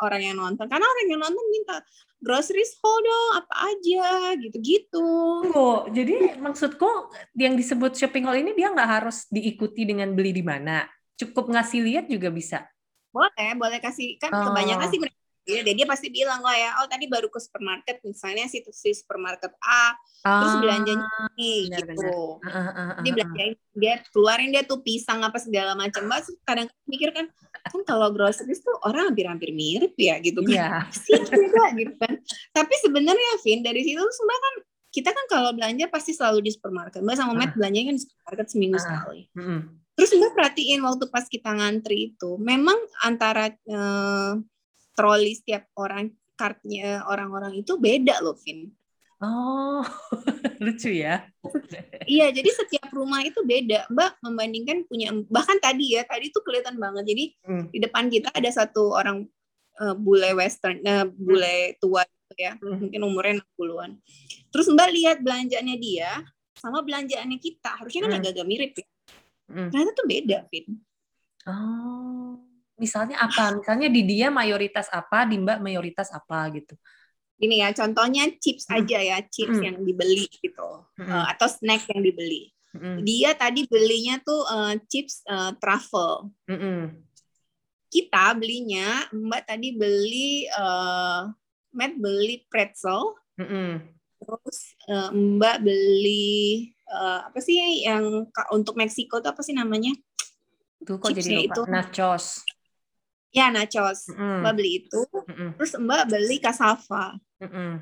orang yang nonton. Karena orang yang nonton minta groceries haul dong, apa aja gitu-gitu. Oh, jadi maksudku yang disebut shopping hall ini dia nggak harus diikuti dengan beli di mana. Cukup ngasih lihat juga bisa. Boleh, boleh kasih kan oh. kebanyakan sih mereka ya, dia pasti bilang lah ya, oh tadi baru ke supermarket misalnya si, si supermarket A, ah, terus belanjanya ini benar, gitu. Benar. Uh, uh, uh, dia belanjain dia keluarin dia tuh pisang apa segala macam. Mbak kadang mikir kan kan kalau groceries tuh orang hampir-hampir mirip ya gitu kan. Yeah. sih juga gitu kan. Tapi sebenarnya Vin dari situ semua kan kita kan kalau belanja pasti selalu di supermarket. Mbak sama Matt belanja kan di supermarket seminggu uh, sekali. Terus Mbak perhatiin waktu pas kita ngantri itu, memang antara uh, troli setiap orang kartnya orang-orang itu beda loh, Vin. Oh, lucu ya. iya, jadi setiap rumah itu beda. Mbak membandingkan punya bahkan tadi ya, tadi tuh kelihatan banget. Jadi hmm. di depan kita ada satu orang uh, bule western, uh, bule tua gitu ya. Hmm. Mungkin umurnya 60-an. Terus Mbak lihat belanjaannya dia sama belanjaannya kita. Harusnya kan hmm. agak-agak mirip ya. Hmm. Ternyata tuh beda, Vin. Oh. Misalnya apa? Misalnya di dia mayoritas apa, di Mbak mayoritas apa gitu. Ini ya, contohnya chips hmm. aja ya, chips hmm. yang dibeli gitu. Hmm. Uh, atau snack yang dibeli. Hmm. Dia tadi belinya tuh uh, chips uh, truffle. Hmm. Kita belinya, Mbak tadi beli uh, Matt beli pretzel. Hmm. Terus uh, Mbak beli uh, apa sih yang untuk Meksiko tuh apa sih namanya? Tuh kok jadi lupa. Itu. Nachos. Ya nachos, mm. Mbak beli itu. Mm Terus Mbak beli kasava. Mm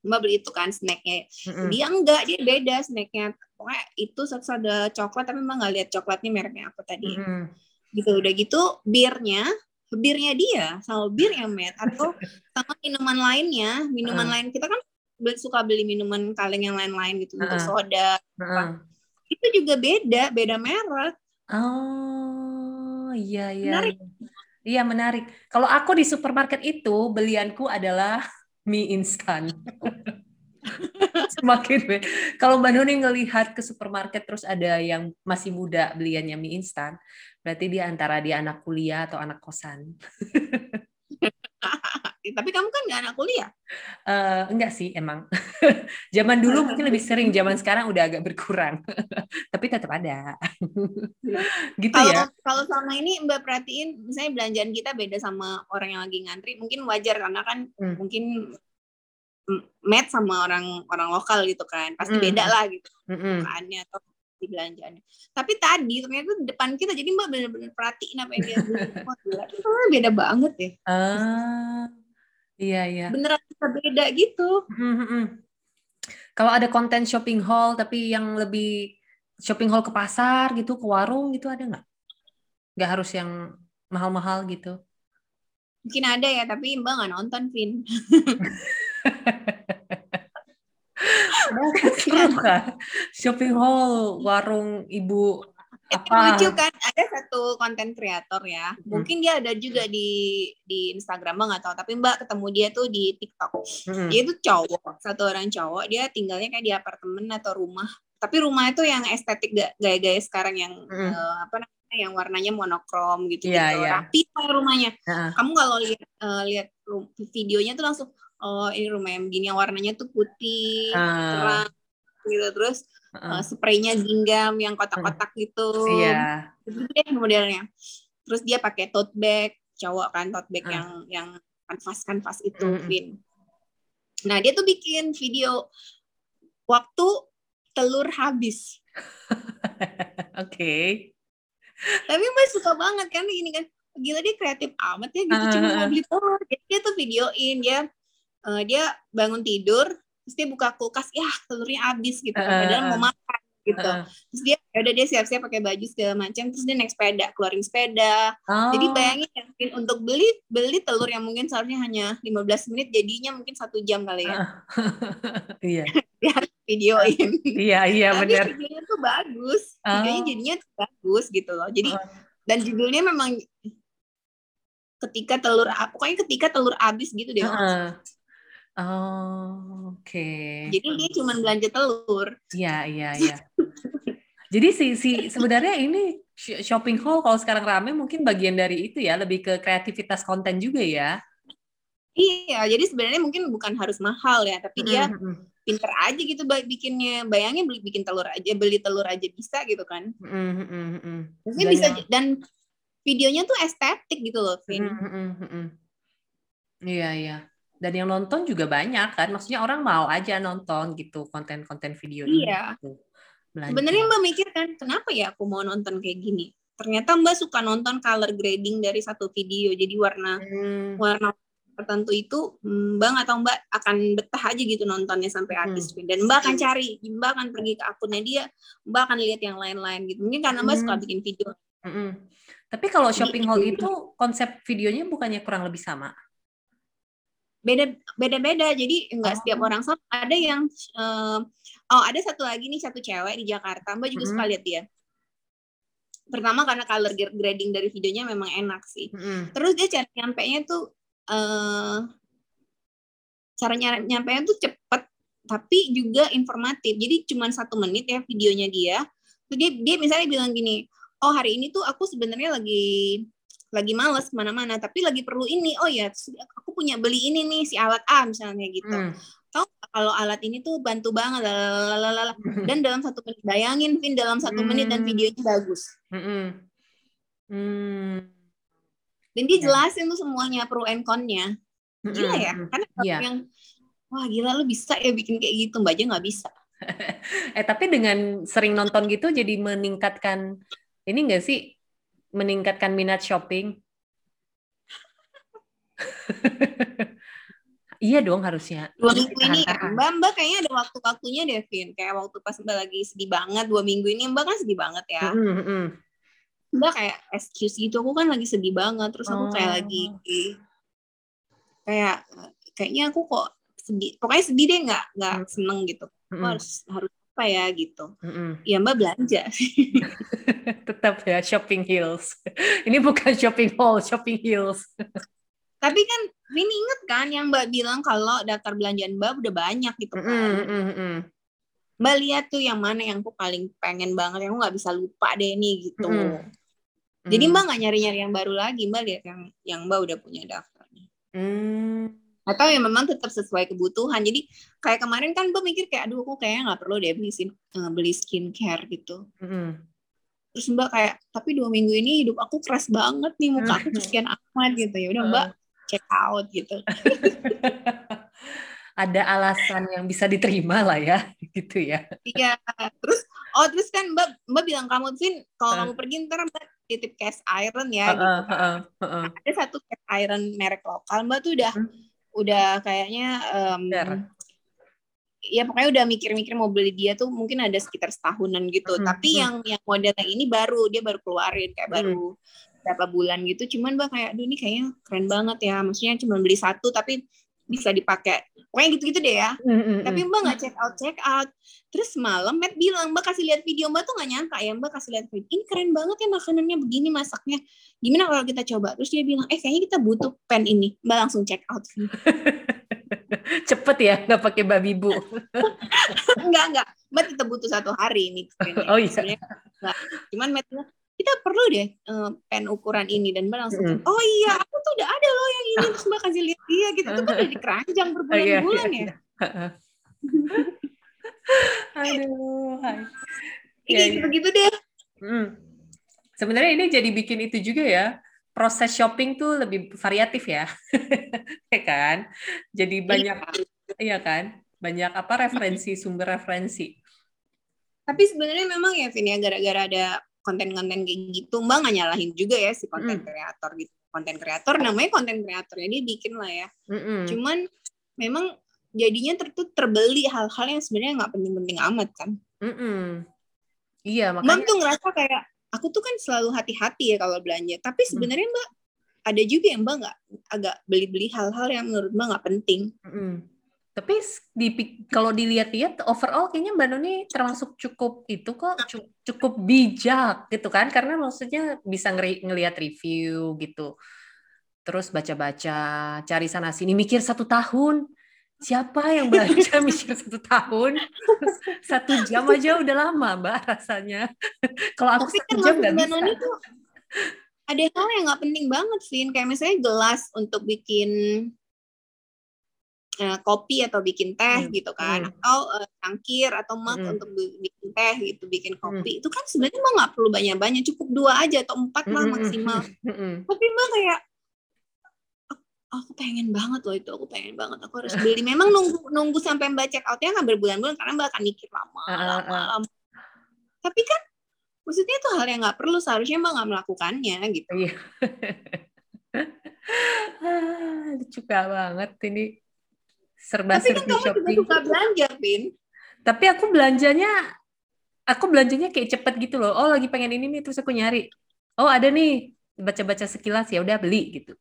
Mbak beli itu kan snacknya. Mm Dia enggak, dia beda snacknya. Pokoknya itu satu ada coklat, tapi Mbak nggak lihat coklatnya mereknya apa tadi. Mm Gitu udah gitu, birnya, birnya dia sama bir yang met atau sama minuman lainnya, minuman uh. lain kita kan suka beli minuman kaleng yang lain-lain gitu, untuk soda. Uh. Itu juga beda, beda merek. Oh, iya iya. Menarik. Iya. Iya menarik. Kalau aku di supermarket itu belianku adalah mie instan. Semakin kalau Mbak Nuni ngelihat ke supermarket terus ada yang masih muda beliannya mie instan, berarti dia antara dia anak kuliah atau anak kosan. berarti. Tapi kamu kan nggak anak kuliah? Uh, enggak sih emang. zaman dulu mungkin lebih sering, zaman sekarang udah agak berkurang. Tapi tetap ada. gitu kalau, ya. Kalau sama ini Mbak perhatiin, misalnya belanjaan kita beda sama orang yang lagi ngantri, mungkin wajar karena kan hmm. mungkin met sama orang orang lokal gitu kan, pasti hmm. beda lah gitu. Hmm. atau di belanjaannya. Tapi tadi ternyata di depan kita jadi Mbak benar-benar perhatiin apa yang dia beli. beda banget ya. Ah, iya iya. Beneran beda gitu. Kalau ada konten shopping hall tapi yang lebih shopping hall ke pasar gitu, ke warung gitu ada nggak? Nggak harus yang mahal-mahal gitu. Mungkin ada ya, tapi Mbak nggak nonton, Vin. Seru kan? Shopping hall, warung ibu apa? lucu kan ada satu konten kreator ya hmm. mungkin dia ada juga di di Instagram mbak nggak tahu tapi mbak ketemu dia tuh di TikTok hmm. dia tuh cowok satu orang cowok dia tinggalnya kayak di apartemen atau rumah tapi rumah itu yang estetik gaya-gaya sekarang yang hmm. uh, apa namanya yang warnanya monokrom gitu yeah, gitu yeah. rapi rumahnya uh. kamu kalau lihat uh, lihat videonya tuh langsung oh ini rumah yang begini yang warnanya tuh putih uh. terang gitu terus uh. uh, spraynya gingham yang kotak-kotak gitu iya yeah. itu modelnya terus dia pakai tote bag cowok kan tote bag uh. yang yang kanvas kanvas itu mm -hmm. nah dia tuh bikin video waktu telur habis oke okay. tapi mbak suka banget kan ini kan gila dia kreatif amat ya gitu uh, cuma mau beli telur jadi dia tuh videoin dia uh, dia bangun tidur terus dia buka kulkas ya telurnya habis gitu uh, padahal mau makan gitu. Uh, terus dia ya udah dia siap-siap pakai baju segala macam terus dia naik sepeda keluarin sepeda. Oh. jadi bayangin ya untuk beli beli telur yang mungkin seharusnya hanya 15 menit jadinya mungkin satu jam kali ya. Iya. Dia harus videoin. Iya iya benar videonya tuh bagus. Videonya oh. jadinya tuh bagus gitu loh. Jadi uh. dan judulnya memang ketika telur pokoknya ketika telur habis gitu deh uh. Oh, oke. Okay. Jadi dia cuma belanja telur. Iya, iya, iya. Jadi si si sebenarnya ini shopping hall kalau sekarang rame mungkin bagian dari itu ya, lebih ke kreativitas konten juga ya. Iya, jadi sebenarnya mungkin bukan harus mahal ya, tapi dia mm -hmm. pinter aja gitu bikinnya. Bayangin beli bikin telur aja, beli telur aja bisa gitu kan. Mm -hmm. Mungkin dan bisa yang... dan videonya tuh estetik gitu loh, Vin. Mm -hmm. Iya, iya dan yang nonton juga banyak kan maksudnya orang mau aja nonton gitu konten-konten video iya gitu. sebenarnya mbak mikir kan kenapa ya aku mau nonton kayak gini ternyata mbak suka nonton color grading dari satu video jadi warna hmm. warna tertentu itu mbak nggak tahu mbak akan betah aja gitu nontonnya sampai hmm. habis hmm. dan mbak akan cari mbak akan pergi ke akunnya dia mbak akan lihat yang lain-lain gitu mungkin karena mbak hmm. suka bikin video hmm. tapi kalau shopping hall itu konsep videonya bukannya kurang lebih sama beda beda beda jadi enggak oh. setiap orang sama. Ada yang um, oh ada satu lagi nih satu cewek di Jakarta. Mbak juga mm -hmm. suka lihat dia. Pertama karena color grading dari videonya memang enak sih. Mm -hmm. terus dia cara nyampe nya tuh uh, cara nyampe nya tuh cepet tapi juga informatif. Jadi cuma satu menit ya videonya dia. Terus dia dia misalnya bilang gini oh hari ini tuh aku sebenarnya lagi lagi males ke mana-mana tapi lagi perlu ini oh ya aku punya beli ini nih si alat A misalnya gitu hmm. tahu kalau alat ini tuh bantu banget lalalala. Hmm. dan dalam satu menit bayangin Vin dalam satu hmm. menit dan hmm. videonya bagus hmm. Hmm. dan dia ya. jelasin tuh semuanya pro and connya gila ya hmm. karena yeah. yang wah gila lu bisa ya bikin kayak gitu mbak aja nggak bisa eh tapi dengan sering nonton gitu jadi meningkatkan ini enggak sih meningkatkan minat shopping? iya dong harusnya. Dua minggu ini ya, Mbak, Mbak kayaknya ada waktu-waktunya deh, Vin. Kayak waktu pas Mbak lagi sedih banget, dua minggu ini Mbak kan sedih banget ya. Mm -hmm. Mbak kayak excuse gitu, aku kan lagi sedih banget. Terus aku oh. kayak lagi, kayak kayaknya aku kok sedih. Pokoknya sedih deh, nggak nggak mm. seneng gitu. Mm -hmm. harus harus apa ya gitu. Mm -hmm. Ya Mbak belanja. Tetap ya shopping hills. Ini bukan shopping hall, shopping hills. Tapi kan ini inget kan yang Mbak bilang kalau daftar belanjaan Mbak udah banyak gitu kan. Mm, mm, mm. Mbak lihat tuh yang mana yang aku paling pengen banget, yang aku nggak bisa lupa deh nih gitu. Mm. Jadi Mbak nggak nyari-nyari yang baru lagi, Mbak lihat yang yang Mbak udah punya daftarnya. Mm. Atau ya memang tetap sesuai kebutuhan jadi kayak kemarin kan gue mikir kayak aduh aku kayaknya nggak perlu deh beli uh, beli skincare gitu mm-hmm. terus mbak kayak tapi dua minggu ini hidup aku keras banget nih muka aku kesian amat gitu ya udah mbak check out gitu ada alasan yang bisa diterima lah ya gitu ya iya terus oh terus kan mbak mbak bilang kamu Vin kalau uh. kamu pergi ntar mbak titip cast iron ya uh, gitu kan. uh, uh, uh. ada satu cast iron merek lokal mbak tuh udah uh udah kayaknya um, ya pokoknya udah mikir-mikir mau beli dia tuh mungkin ada sekitar setahunan gitu. Hmm, Tapi hmm. yang yang modelnya ini baru dia baru keluarin kayak hmm. baru berapa bulan gitu. Cuman mbak kayak, aduh ini kayaknya keren banget ya. Maksudnya cuma beli satu tapi bisa dipakai. Pokoknya gitu-gitu deh ya. Mm-hmm. tapi mbak nggak check out check out. Terus malam Matt bilang mbak kasih lihat video mbak tuh nggak nyangka ya mbak kasih lihat video. Ini keren banget ya makanannya begini masaknya. Gimana kalau kita coba? Terus dia bilang eh kayaknya kita butuh pen ini. Mbak langsung check out cepet ya nggak pakai babi bu enggak enggak mbak tetap butuh satu hari ini. Oh iya. Cuman Matt kita perlu deh uh, pen ukuran ini. Dan mbak langsung mm. oh iya aku tuh udah ada loh yang ini. Terus mbak kasih lihat dia gitu. Itu kan udah di keranjang berbulan-bulan oh, iya, iya, ya? Aduh ini ya, gitu gitu deh. Hmm. sebenarnya ini jadi bikin itu juga ya. Proses shopping tuh lebih variatif ya. Ya kan? Jadi iya. banyak iya kan? Banyak apa referensi sumber referensi. Tapi sebenarnya memang ya Vin ya gara-gara ada konten-konten kayak gitu mbak nggak nyalahin juga ya si konten kreator gitu. Konten kreator namanya konten kreator ya dia bikin lah ya. Mm-hmm. cuman memang jadinya ter terbeli hal-hal yang sebenarnya nggak penting-penting amat kan. Mm-hmm. iya makanya mbak tuh ngerasa kayak aku tuh kan selalu hati-hati ya kalau belanja. Tapi mm. sebenarnya mbak ada juga yang mbak nggak agak beli-beli hal-hal yang menurut mbak nggak penting. Mm-hmm tapi di kalau dilihat-lihat overall kayaknya Mbak Noni termasuk cukup itu kok cukup bijak gitu kan? Karena maksudnya bisa ngeri, ngelihat review gitu. Terus baca-baca cari sana sini mikir satu tahun. Siapa yang baca mikir satu tahun? Satu jam aja udah lama Mbak rasanya. Kalau aku Tapi satu kan jam nggak bisa. tuh ada hal yang nggak penting banget sih kayak misalnya gelas untuk bikin uh, kopi atau bikin teh hmm. gitu kan hmm. atau uh, cangkir atau mug hmm. untuk bikin teh gitu bikin hmm. kopi hmm. itu kan sebenarnya mah nggak perlu banyak banyak cukup dua aja atau empat lah hmm. maksimal hmm. tapi mah kayak aku pengen banget loh itu aku pengen banget aku harus beli memang nunggu nunggu sampai mbak check outnya kan berbulan-bulan karena mbak akan mikir lama uh, lama uh. lama tapi kan maksudnya itu hal yang nggak perlu seharusnya mbak nggak melakukannya gitu iya. lucu banget ini serba Tapi kan kamu shopping. juga suka belanja, Pin. Tapi aku belanjanya aku belanjanya kayak cepet gitu loh. Oh, lagi pengen ini nih terus aku nyari. Oh, ada nih baca-baca sekilas ya udah beli gitu.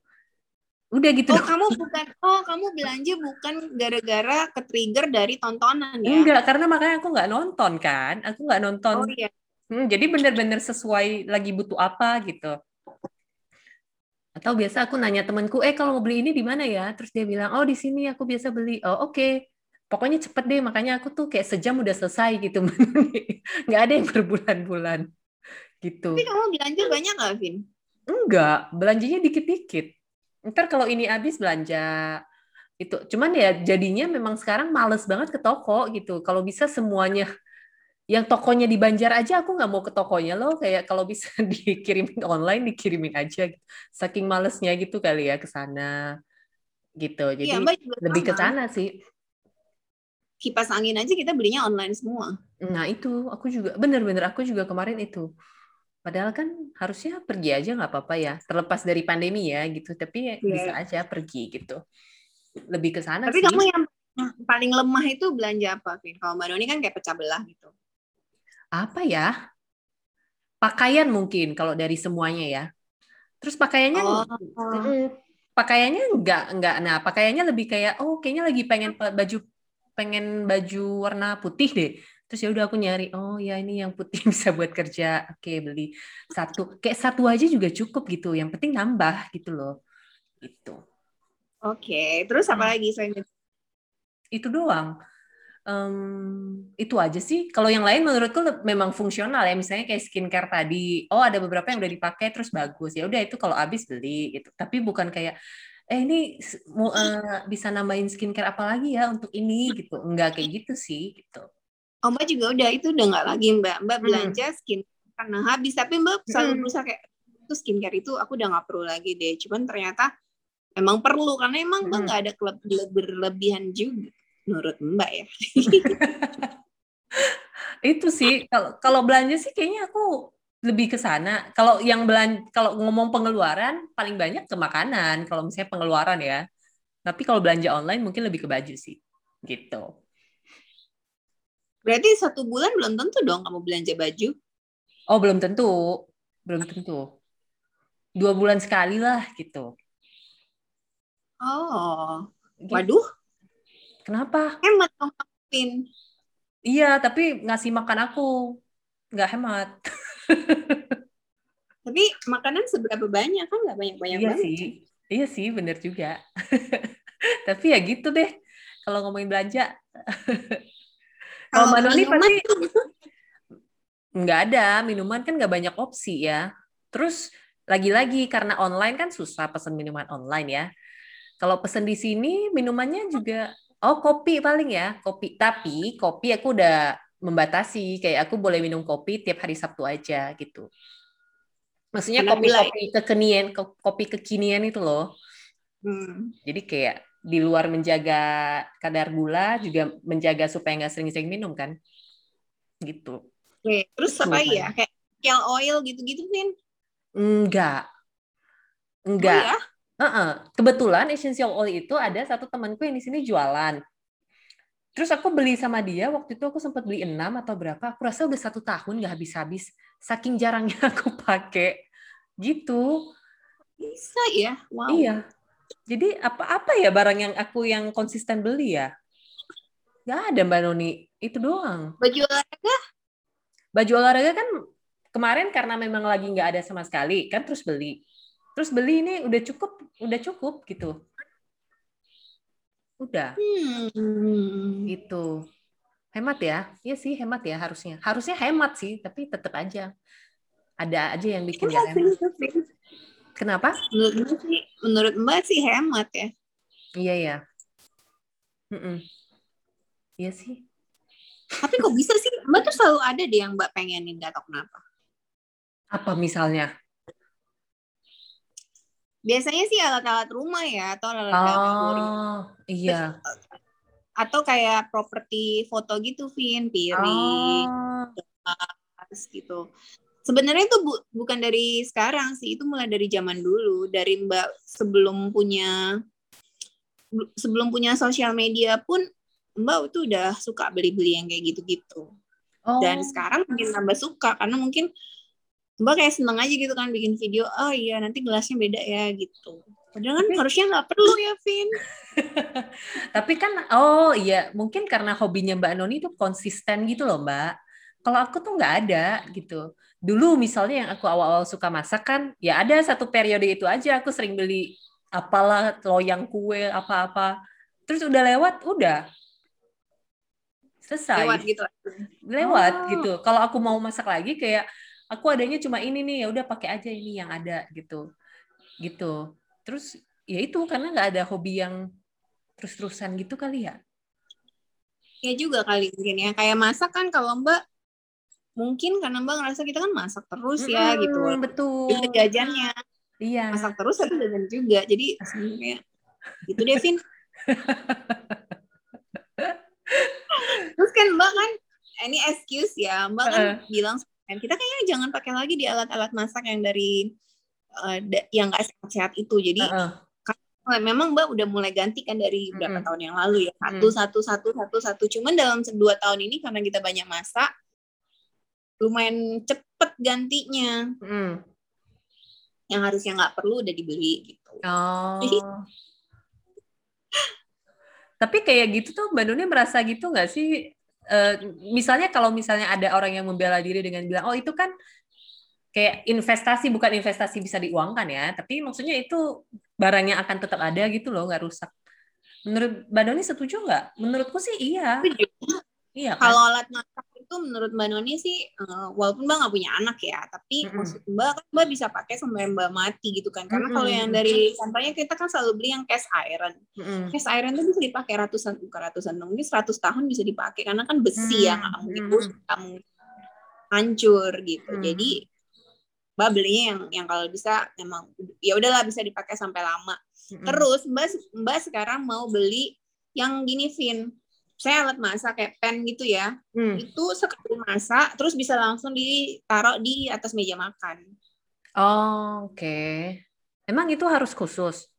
Udah gitu. Oh, kamu bukan oh, kamu belanja bukan gara-gara ke-trigger dari tontonan ya? Enggak, karena makanya aku nggak nonton kan. Aku nggak nonton. Oh, iya. Hmm, jadi bener-bener sesuai lagi butuh apa gitu. Atau biasa aku nanya temanku, eh kalau mau beli ini di mana ya? Terus dia bilang, oh di sini aku biasa beli. Oh oke, okay. pokoknya cepet deh. Makanya aku tuh kayak sejam udah selesai gitu. nggak ada yang berbulan-bulan gitu. Tapi kamu belanja banyak nggak, Vin? Enggak, belanjanya dikit-dikit. Ntar kalau ini habis belanja itu. Cuman ya jadinya memang sekarang males banget ke toko gitu. Kalau bisa semuanya yang tokonya di Banjar aja aku nggak mau ke tokonya loh. Kayak kalau bisa dikirimin online dikirimin aja saking malesnya gitu kali ya ke sana gitu. Jadi ya, lebih ke sana sih. Kipas angin aja kita belinya online semua. Nah itu aku juga bener-bener aku juga kemarin itu. Padahal kan harusnya pergi aja nggak apa-apa ya. Terlepas dari pandemi ya gitu tapi yeah. bisa aja pergi gitu. Lebih ke sana tapi sih. kamu yang paling lemah itu belanja apa Vin? Kalau Mbak Doni kan kayak pecah belah gitu apa ya? Pakaian mungkin kalau dari semuanya ya. Terus pakaiannya oh. pakaiannya enggak enggak. Nah, pakaiannya lebih kayak oh kayaknya lagi pengen baju pengen baju warna putih deh. Terus ya udah aku nyari, oh ya ini yang putih bisa buat kerja. Oke, beli satu. Kayak satu aja juga cukup gitu. Yang penting nambah gitu loh. Itu. Oke, terus apa hmm. lagi selain itu doang um, itu aja sih. Kalau yang lain menurutku memang fungsional ya. Misalnya kayak skincare tadi. Oh ada beberapa yang udah dipakai terus bagus. Ya udah itu kalau habis beli gitu. Tapi bukan kayak eh ini mau uh, bisa nambahin skincare apa lagi ya untuk ini gitu enggak kayak gitu sih gitu oh mbak juga udah itu udah nggak lagi mbak mbak hmm. belanja skin karena habis tapi mbak selalu hmm. berusaha kayak itu skincare itu aku udah nggak perlu lagi deh cuman ternyata emang perlu karena emang mbak hmm. nggak ada klub berlebihan juga menurut mbak ya itu sih kalau kalau belanja sih kayaknya aku lebih ke sana. Kalau yang belan kalau ngomong pengeluaran paling banyak ke makanan kalau misalnya pengeluaran ya. Tapi kalau belanja online mungkin lebih ke baju sih. Gitu. Berarti satu bulan belum tentu dong kamu belanja baju? Oh, belum tentu. Belum tentu. Dua bulan sekali lah gitu. Oh. Gitu. Waduh. Kenapa? Hemat dong, Pin. Iya, tapi ngasih makan aku. Nggak hemat. Tapi makanan seberapa banyak kan nggak banyak-banyak iya banget. Sih. Iya sih, bener juga. Tapi ya gitu deh, kalau ngomongin belanja. kalau Mbak Noni pasti nggak ada, minuman kan nggak banyak opsi ya. Terus lagi-lagi karena online kan susah pesen minuman online ya. Kalau pesen di sini minumannya juga oh kopi paling ya, kopi. Tapi kopi aku udah membatasi kayak aku boleh minum kopi tiap hari Sabtu aja gitu. Maksudnya kopi-kopi kekinian, kopi kekinian itu loh. Hmm. Jadi kayak di luar menjaga kadar gula juga menjaga supaya nggak sering-sering minum kan. Gitu. Oke, terus gitu, apa ya? Kayak oil gitu-gitu, Vin? Enggak. Enggak. Oh, ya? Uh -uh. Kebetulan essential oil itu ada satu temanku yang di sini jualan. Terus aku beli sama dia, waktu itu aku sempat beli enam atau berapa, aku rasa udah satu tahun nggak habis-habis. Saking jarangnya aku pakai. Gitu. Bisa ya? Wow. Iya. Jadi apa-apa ya barang yang aku yang konsisten beli ya? Gak ada Mbak Noni. Itu doang. Baju olahraga? Baju olahraga kan kemarin karena memang lagi nggak ada sama sekali, kan terus beli. Terus beli ini udah cukup, udah cukup gitu. Udah. Hmm. Itu. Hemat ya? Iya sih hemat ya harusnya. Harusnya hemat sih, tapi tetap aja ada aja yang bikin ya, hemat. Kenapa? Menurut Mbak sih, menurut Mbak sih hemat ya. Iya ya. Mm -mm. Iya sih. Tapi kok bisa sih? Mbak tuh selalu ada deh yang Mbak pengenin, gak tau kenapa. Apa misalnya? Biasanya sih alat-alat rumah ya atau alat-alat oh, dapur. Iya. atau kayak properti foto gitu, Vin, piring, oh. gitu. Sebenarnya itu bu bukan dari sekarang sih, itu mulai dari zaman dulu, dari Mbak sebelum punya sebelum punya sosial media pun Mbak itu udah suka beli-beli yang kayak gitu-gitu. Oh. Dan sekarang mungkin tambah suka karena mungkin Mbak kayak seneng aja gitu kan bikin video, oh iya nanti gelasnya beda ya gitu. Padahal kan harusnya nggak perlu ya, Vin. Tapi kan, oh iya, mungkin karena hobinya Mbak Noni itu konsisten gitu loh, Mbak. Kalau aku tuh nggak ada gitu. Dulu misalnya yang aku awal-awal suka masak kan, ya ada satu periode itu aja aku sering beli apalah loyang kue apa-apa. Terus udah lewat, udah selesai. Lewat gitu. Lewat oh. gitu. Kalau aku mau masak lagi kayak aku adanya cuma ini nih ya udah pakai aja ini yang ada gitu. Gitu. Terus ya itu karena nggak ada hobi yang terus-terusan gitu kali ya. Ya juga kali mungkin ya. Kayak masak kan kalau mbak mungkin karena mbak ngerasa kita kan masak terus ya hmm, gitu. betul. Itu jajannya. Iya. Masak terus tapi jajan juga. Jadi sebenarnya gitu Devin terus kan mbak kan ini excuse ya. Mbak kan uh. bilang kita kayaknya jangan pakai lagi di alat-alat masak yang dari uh, yang nggak sehat-sehat itu jadi uh -uh. memang mbak udah mulai ganti kan dari berapa uh -uh. tahun yang lalu ya satu uh -uh. satu satu satu satu cuman dalam dua tahun ini karena kita banyak masak lumayan cepet gantinya uh -uh. yang harusnya nggak perlu udah dibeli gitu oh. tapi kayak gitu tuh mbak Nuni merasa gitu nggak sih uh, misalnya kalau misalnya ada orang yang membela diri dengan bilang oh itu kan kayak investasi bukan investasi bisa diuangkan ya tapi maksudnya itu barangnya akan tetap ada gitu loh nggak rusak. Menurut Mbak Doni setuju nggak? Menurutku sih iya. Iya kan? kalau alat masak tuh menurut Mbak Noni sih uh, walaupun Mbak nggak punya anak ya, tapi mm -hmm. maksud Mbak kan Mbak bisa pakai sampai Mbak mati gitu kan. Karena mm -hmm. kalau yang dari contohnya kita kan selalu beli yang cast iron. Mm -hmm. Cast iron tuh bisa dipakai ratusan bukan ratusan mungkin 100 tahun bisa dipakai karena kan besi mm -hmm. yang nggak mungkin kamu hancur gitu. Mm -hmm. Jadi Mbak belinya yang yang kalau bisa emang ya udahlah bisa dipakai sampai lama. Mm -hmm. Terus Mbak Mbak sekarang mau beli yang gini Vin saya alat masak kayak pen gitu ya hmm. itu sekali masak terus bisa langsung ditaruh di atas meja makan oh, oke okay. emang itu harus khusus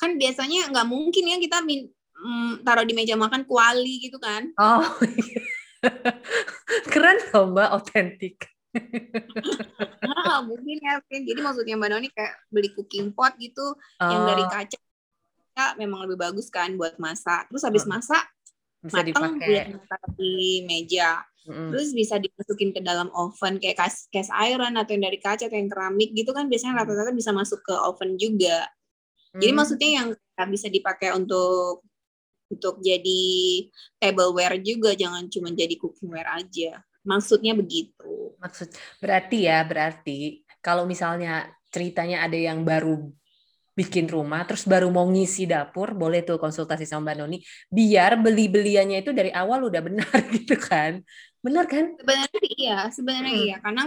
kan biasanya nggak mungkin ya kita min mm, taruh di meja makan kuali gitu kan oh keren loh mbak otentik nah, mungkin ya jadi maksudnya mbak Noni kayak beli cooking pot gitu oh. yang dari oh. kaca ya memang lebih bagus kan buat masak. Terus habis masak bisa matang dipakai di meja. Mm-hmm. Terus bisa dimasukin ke dalam oven kayak cast, cast iron atau yang dari kaca atau yang keramik gitu kan biasanya rata-rata bisa masuk ke oven juga. Jadi maksudnya yang bisa dipakai untuk untuk jadi tableware juga jangan cuma jadi cookingware aja. Maksudnya begitu. Maksud berarti ya berarti kalau misalnya ceritanya ada yang baru bikin rumah terus baru mau ngisi dapur boleh tuh konsultasi sama Mbak Noni. Biar beli beliannya itu dari awal udah benar gitu kan. Benar kan? Sebenarnya iya sebenarnya hmm. iya. Karena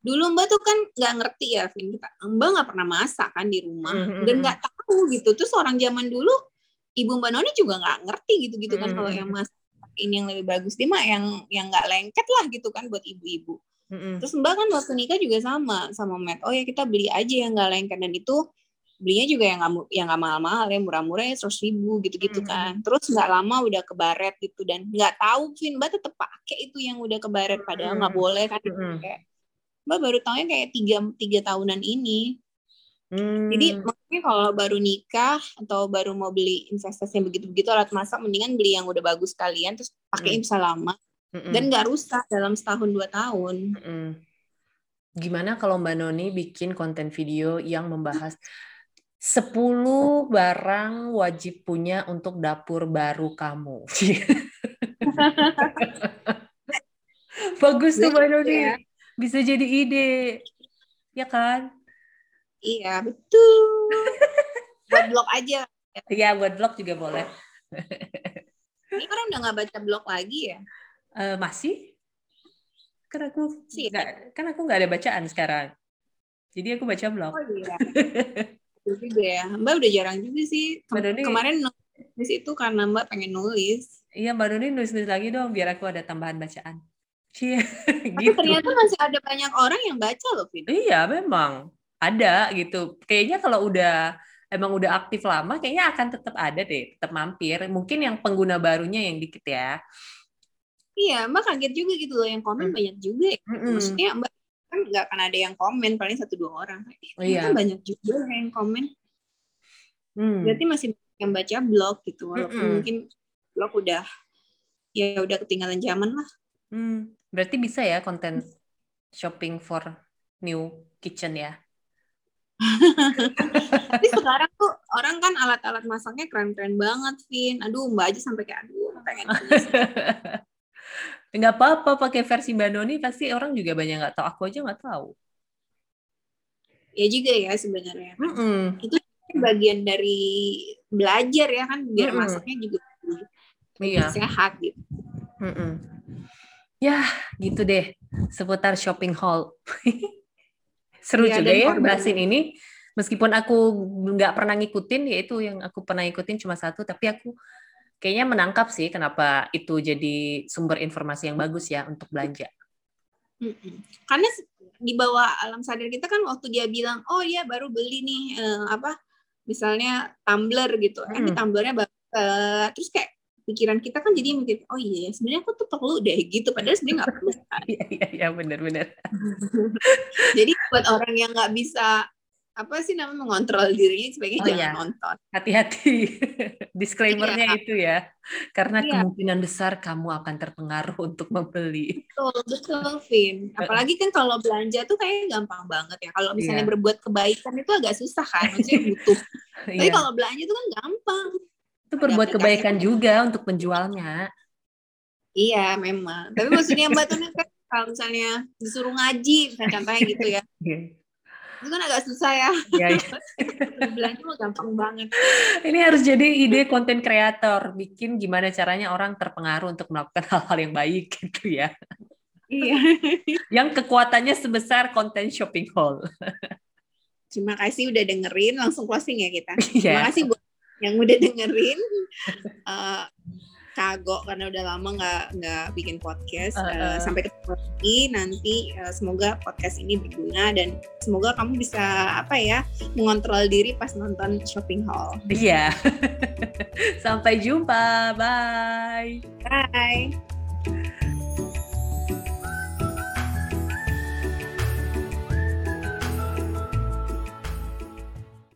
dulu Mbak tuh kan nggak ngerti ya Vin. Kita Mbak nggak pernah masak kan di rumah hmm. dan nggak tahu gitu. Terus orang zaman dulu ibu Mbak Noni juga nggak ngerti gitu gitu kan hmm. kalau yang masak ini yang lebih bagus. Dia mah yang yang nggak lengket lah gitu kan buat ibu-ibu. Hmm. terus Mbak kan waktu nikah juga sama sama Matt. Oh ya kita beli aja yang nggak lengket. Dan itu belinya juga yang nggak yang nggak mahal-mahal ya murah-murah ya seratus ribu gitu-gitu hmm. kan terus nggak lama udah kebaret gitu dan nggak tahu Vin mbak tetep pakai itu yang udah kebaret padahal nggak hmm. boleh kan hmm. kayak mbak baru tahunya kayak tiga tiga tahunan ini Hmm. Jadi makanya kalau baru nikah atau baru mau beli investasi yang begitu-begitu alat masak, mendingan beli yang udah bagus kalian, terus pakai hmm. bisa lama hmm. dan nggak rusak dalam setahun dua tahun. Hmm. Gimana kalau Mbak Noni bikin konten video yang membahas 10 barang wajib punya untuk dapur baru kamu. Bagus tuh Mbak Noni. Ya. Bisa jadi ide. Ya kan? Iya, betul. buat blog aja. Iya, buat blog juga boleh. Ini orang udah nggak baca blog lagi ya? Uh, masih. Kan aku sih, gak, kan aku nggak ada bacaan sekarang. Jadi aku baca blog. Oh iya. juga ya. Mbak udah jarang juga sih. Mbak Doni, Kemarin nulis itu karena Mbak pengen nulis. Iya Mbak Doni nulis-nulis lagi dong biar aku ada tambahan bacaan. Cie, gitu. ternyata masih ada banyak orang yang baca loh, Vin. Iya, memang. Ada gitu. Kayaknya kalau udah emang udah aktif lama, kayaknya akan tetap ada deh, tetap mampir. Mungkin yang pengguna barunya yang dikit ya. Iya, Mbak kaget juga gitu loh, yang komen hmm. banyak juga. Ya. Hmm. Maksudnya Mbak kan nggak akan ada yang komen paling satu dua orang oh, iya. kan banyak juga yang komen hmm. berarti masih yang baca blog gitu walaupun hmm. mungkin blog udah ya udah ketinggalan zaman lah hmm. berarti bisa ya konten shopping for new kitchen ya tapi sekarang tuh orang kan alat-alat masaknya keren-keren banget Vin aduh mbak aja sampai kayak aduh pengen nggak apa-apa pakai versi Mbak Noni pasti orang juga banyak nggak tahu aku aja nggak tahu ya juga ya sebenarnya mm -mm. itu bagian dari belajar ya kan biar mm -mm. masaknya juga iya. sehat gitu mm -mm. ya gitu deh seputar shopping haul seru ya, juga ya bahasin ini meskipun aku nggak pernah ngikutin yaitu yang aku pernah ikutin cuma satu tapi aku kayaknya menangkap sih kenapa itu jadi sumber informasi yang bagus ya untuk belanja. Karena di bawah alam sadar kita kan waktu dia bilang, oh ya baru beli nih eh, apa misalnya tumbler gitu, hmm. ini tumblernya uh, terus kayak pikiran kita kan jadi mikir, oh iya sebenarnya aku tuh perlu deh gitu, padahal sebenarnya nggak perlu. Kan. Iya iya iya benar-benar. jadi buat orang yang nggak bisa apa sih namanya mengontrol dirinya sebagai oh, jangan iya. nonton. Hati-hati. Disclaimernya iya. itu ya. Karena iya. kemungkinan besar kamu akan terpengaruh untuk membeli. Betul, betul, Vin. Apalagi kan kalau belanja tuh kayaknya gampang banget ya. Kalau misalnya iya. berbuat kebaikan itu agak susah kan, maksudnya butuh. Tapi iya. kalau belanja itu kan gampang. Itu berbuat kebaikan juga untuk penjualnya. Iya memang. Tapi maksudnya Mbak tuh kan kalau misalnya disuruh ngaji, misalnya contohnya gitu ya. Itu kan agak susah ya. Iya, iya. Belanja mah gampang banget. Ini harus jadi ide konten kreator, bikin gimana caranya orang terpengaruh untuk melakukan hal-hal yang baik gitu ya. Iya. yang kekuatannya sebesar konten shopping hall. Terima kasih udah dengerin, langsung closing ya kita. Yeah. Terima kasih buat yang udah dengerin. Uh, kagok karena udah lama nggak nggak bikin podcast. Uh, uh. sampai ketemu lagi nanti. Uh, semoga podcast ini berguna dan semoga kamu bisa apa ya mengontrol diri pas nonton shopping hall. Iya. sampai jumpa. Bye. Bye.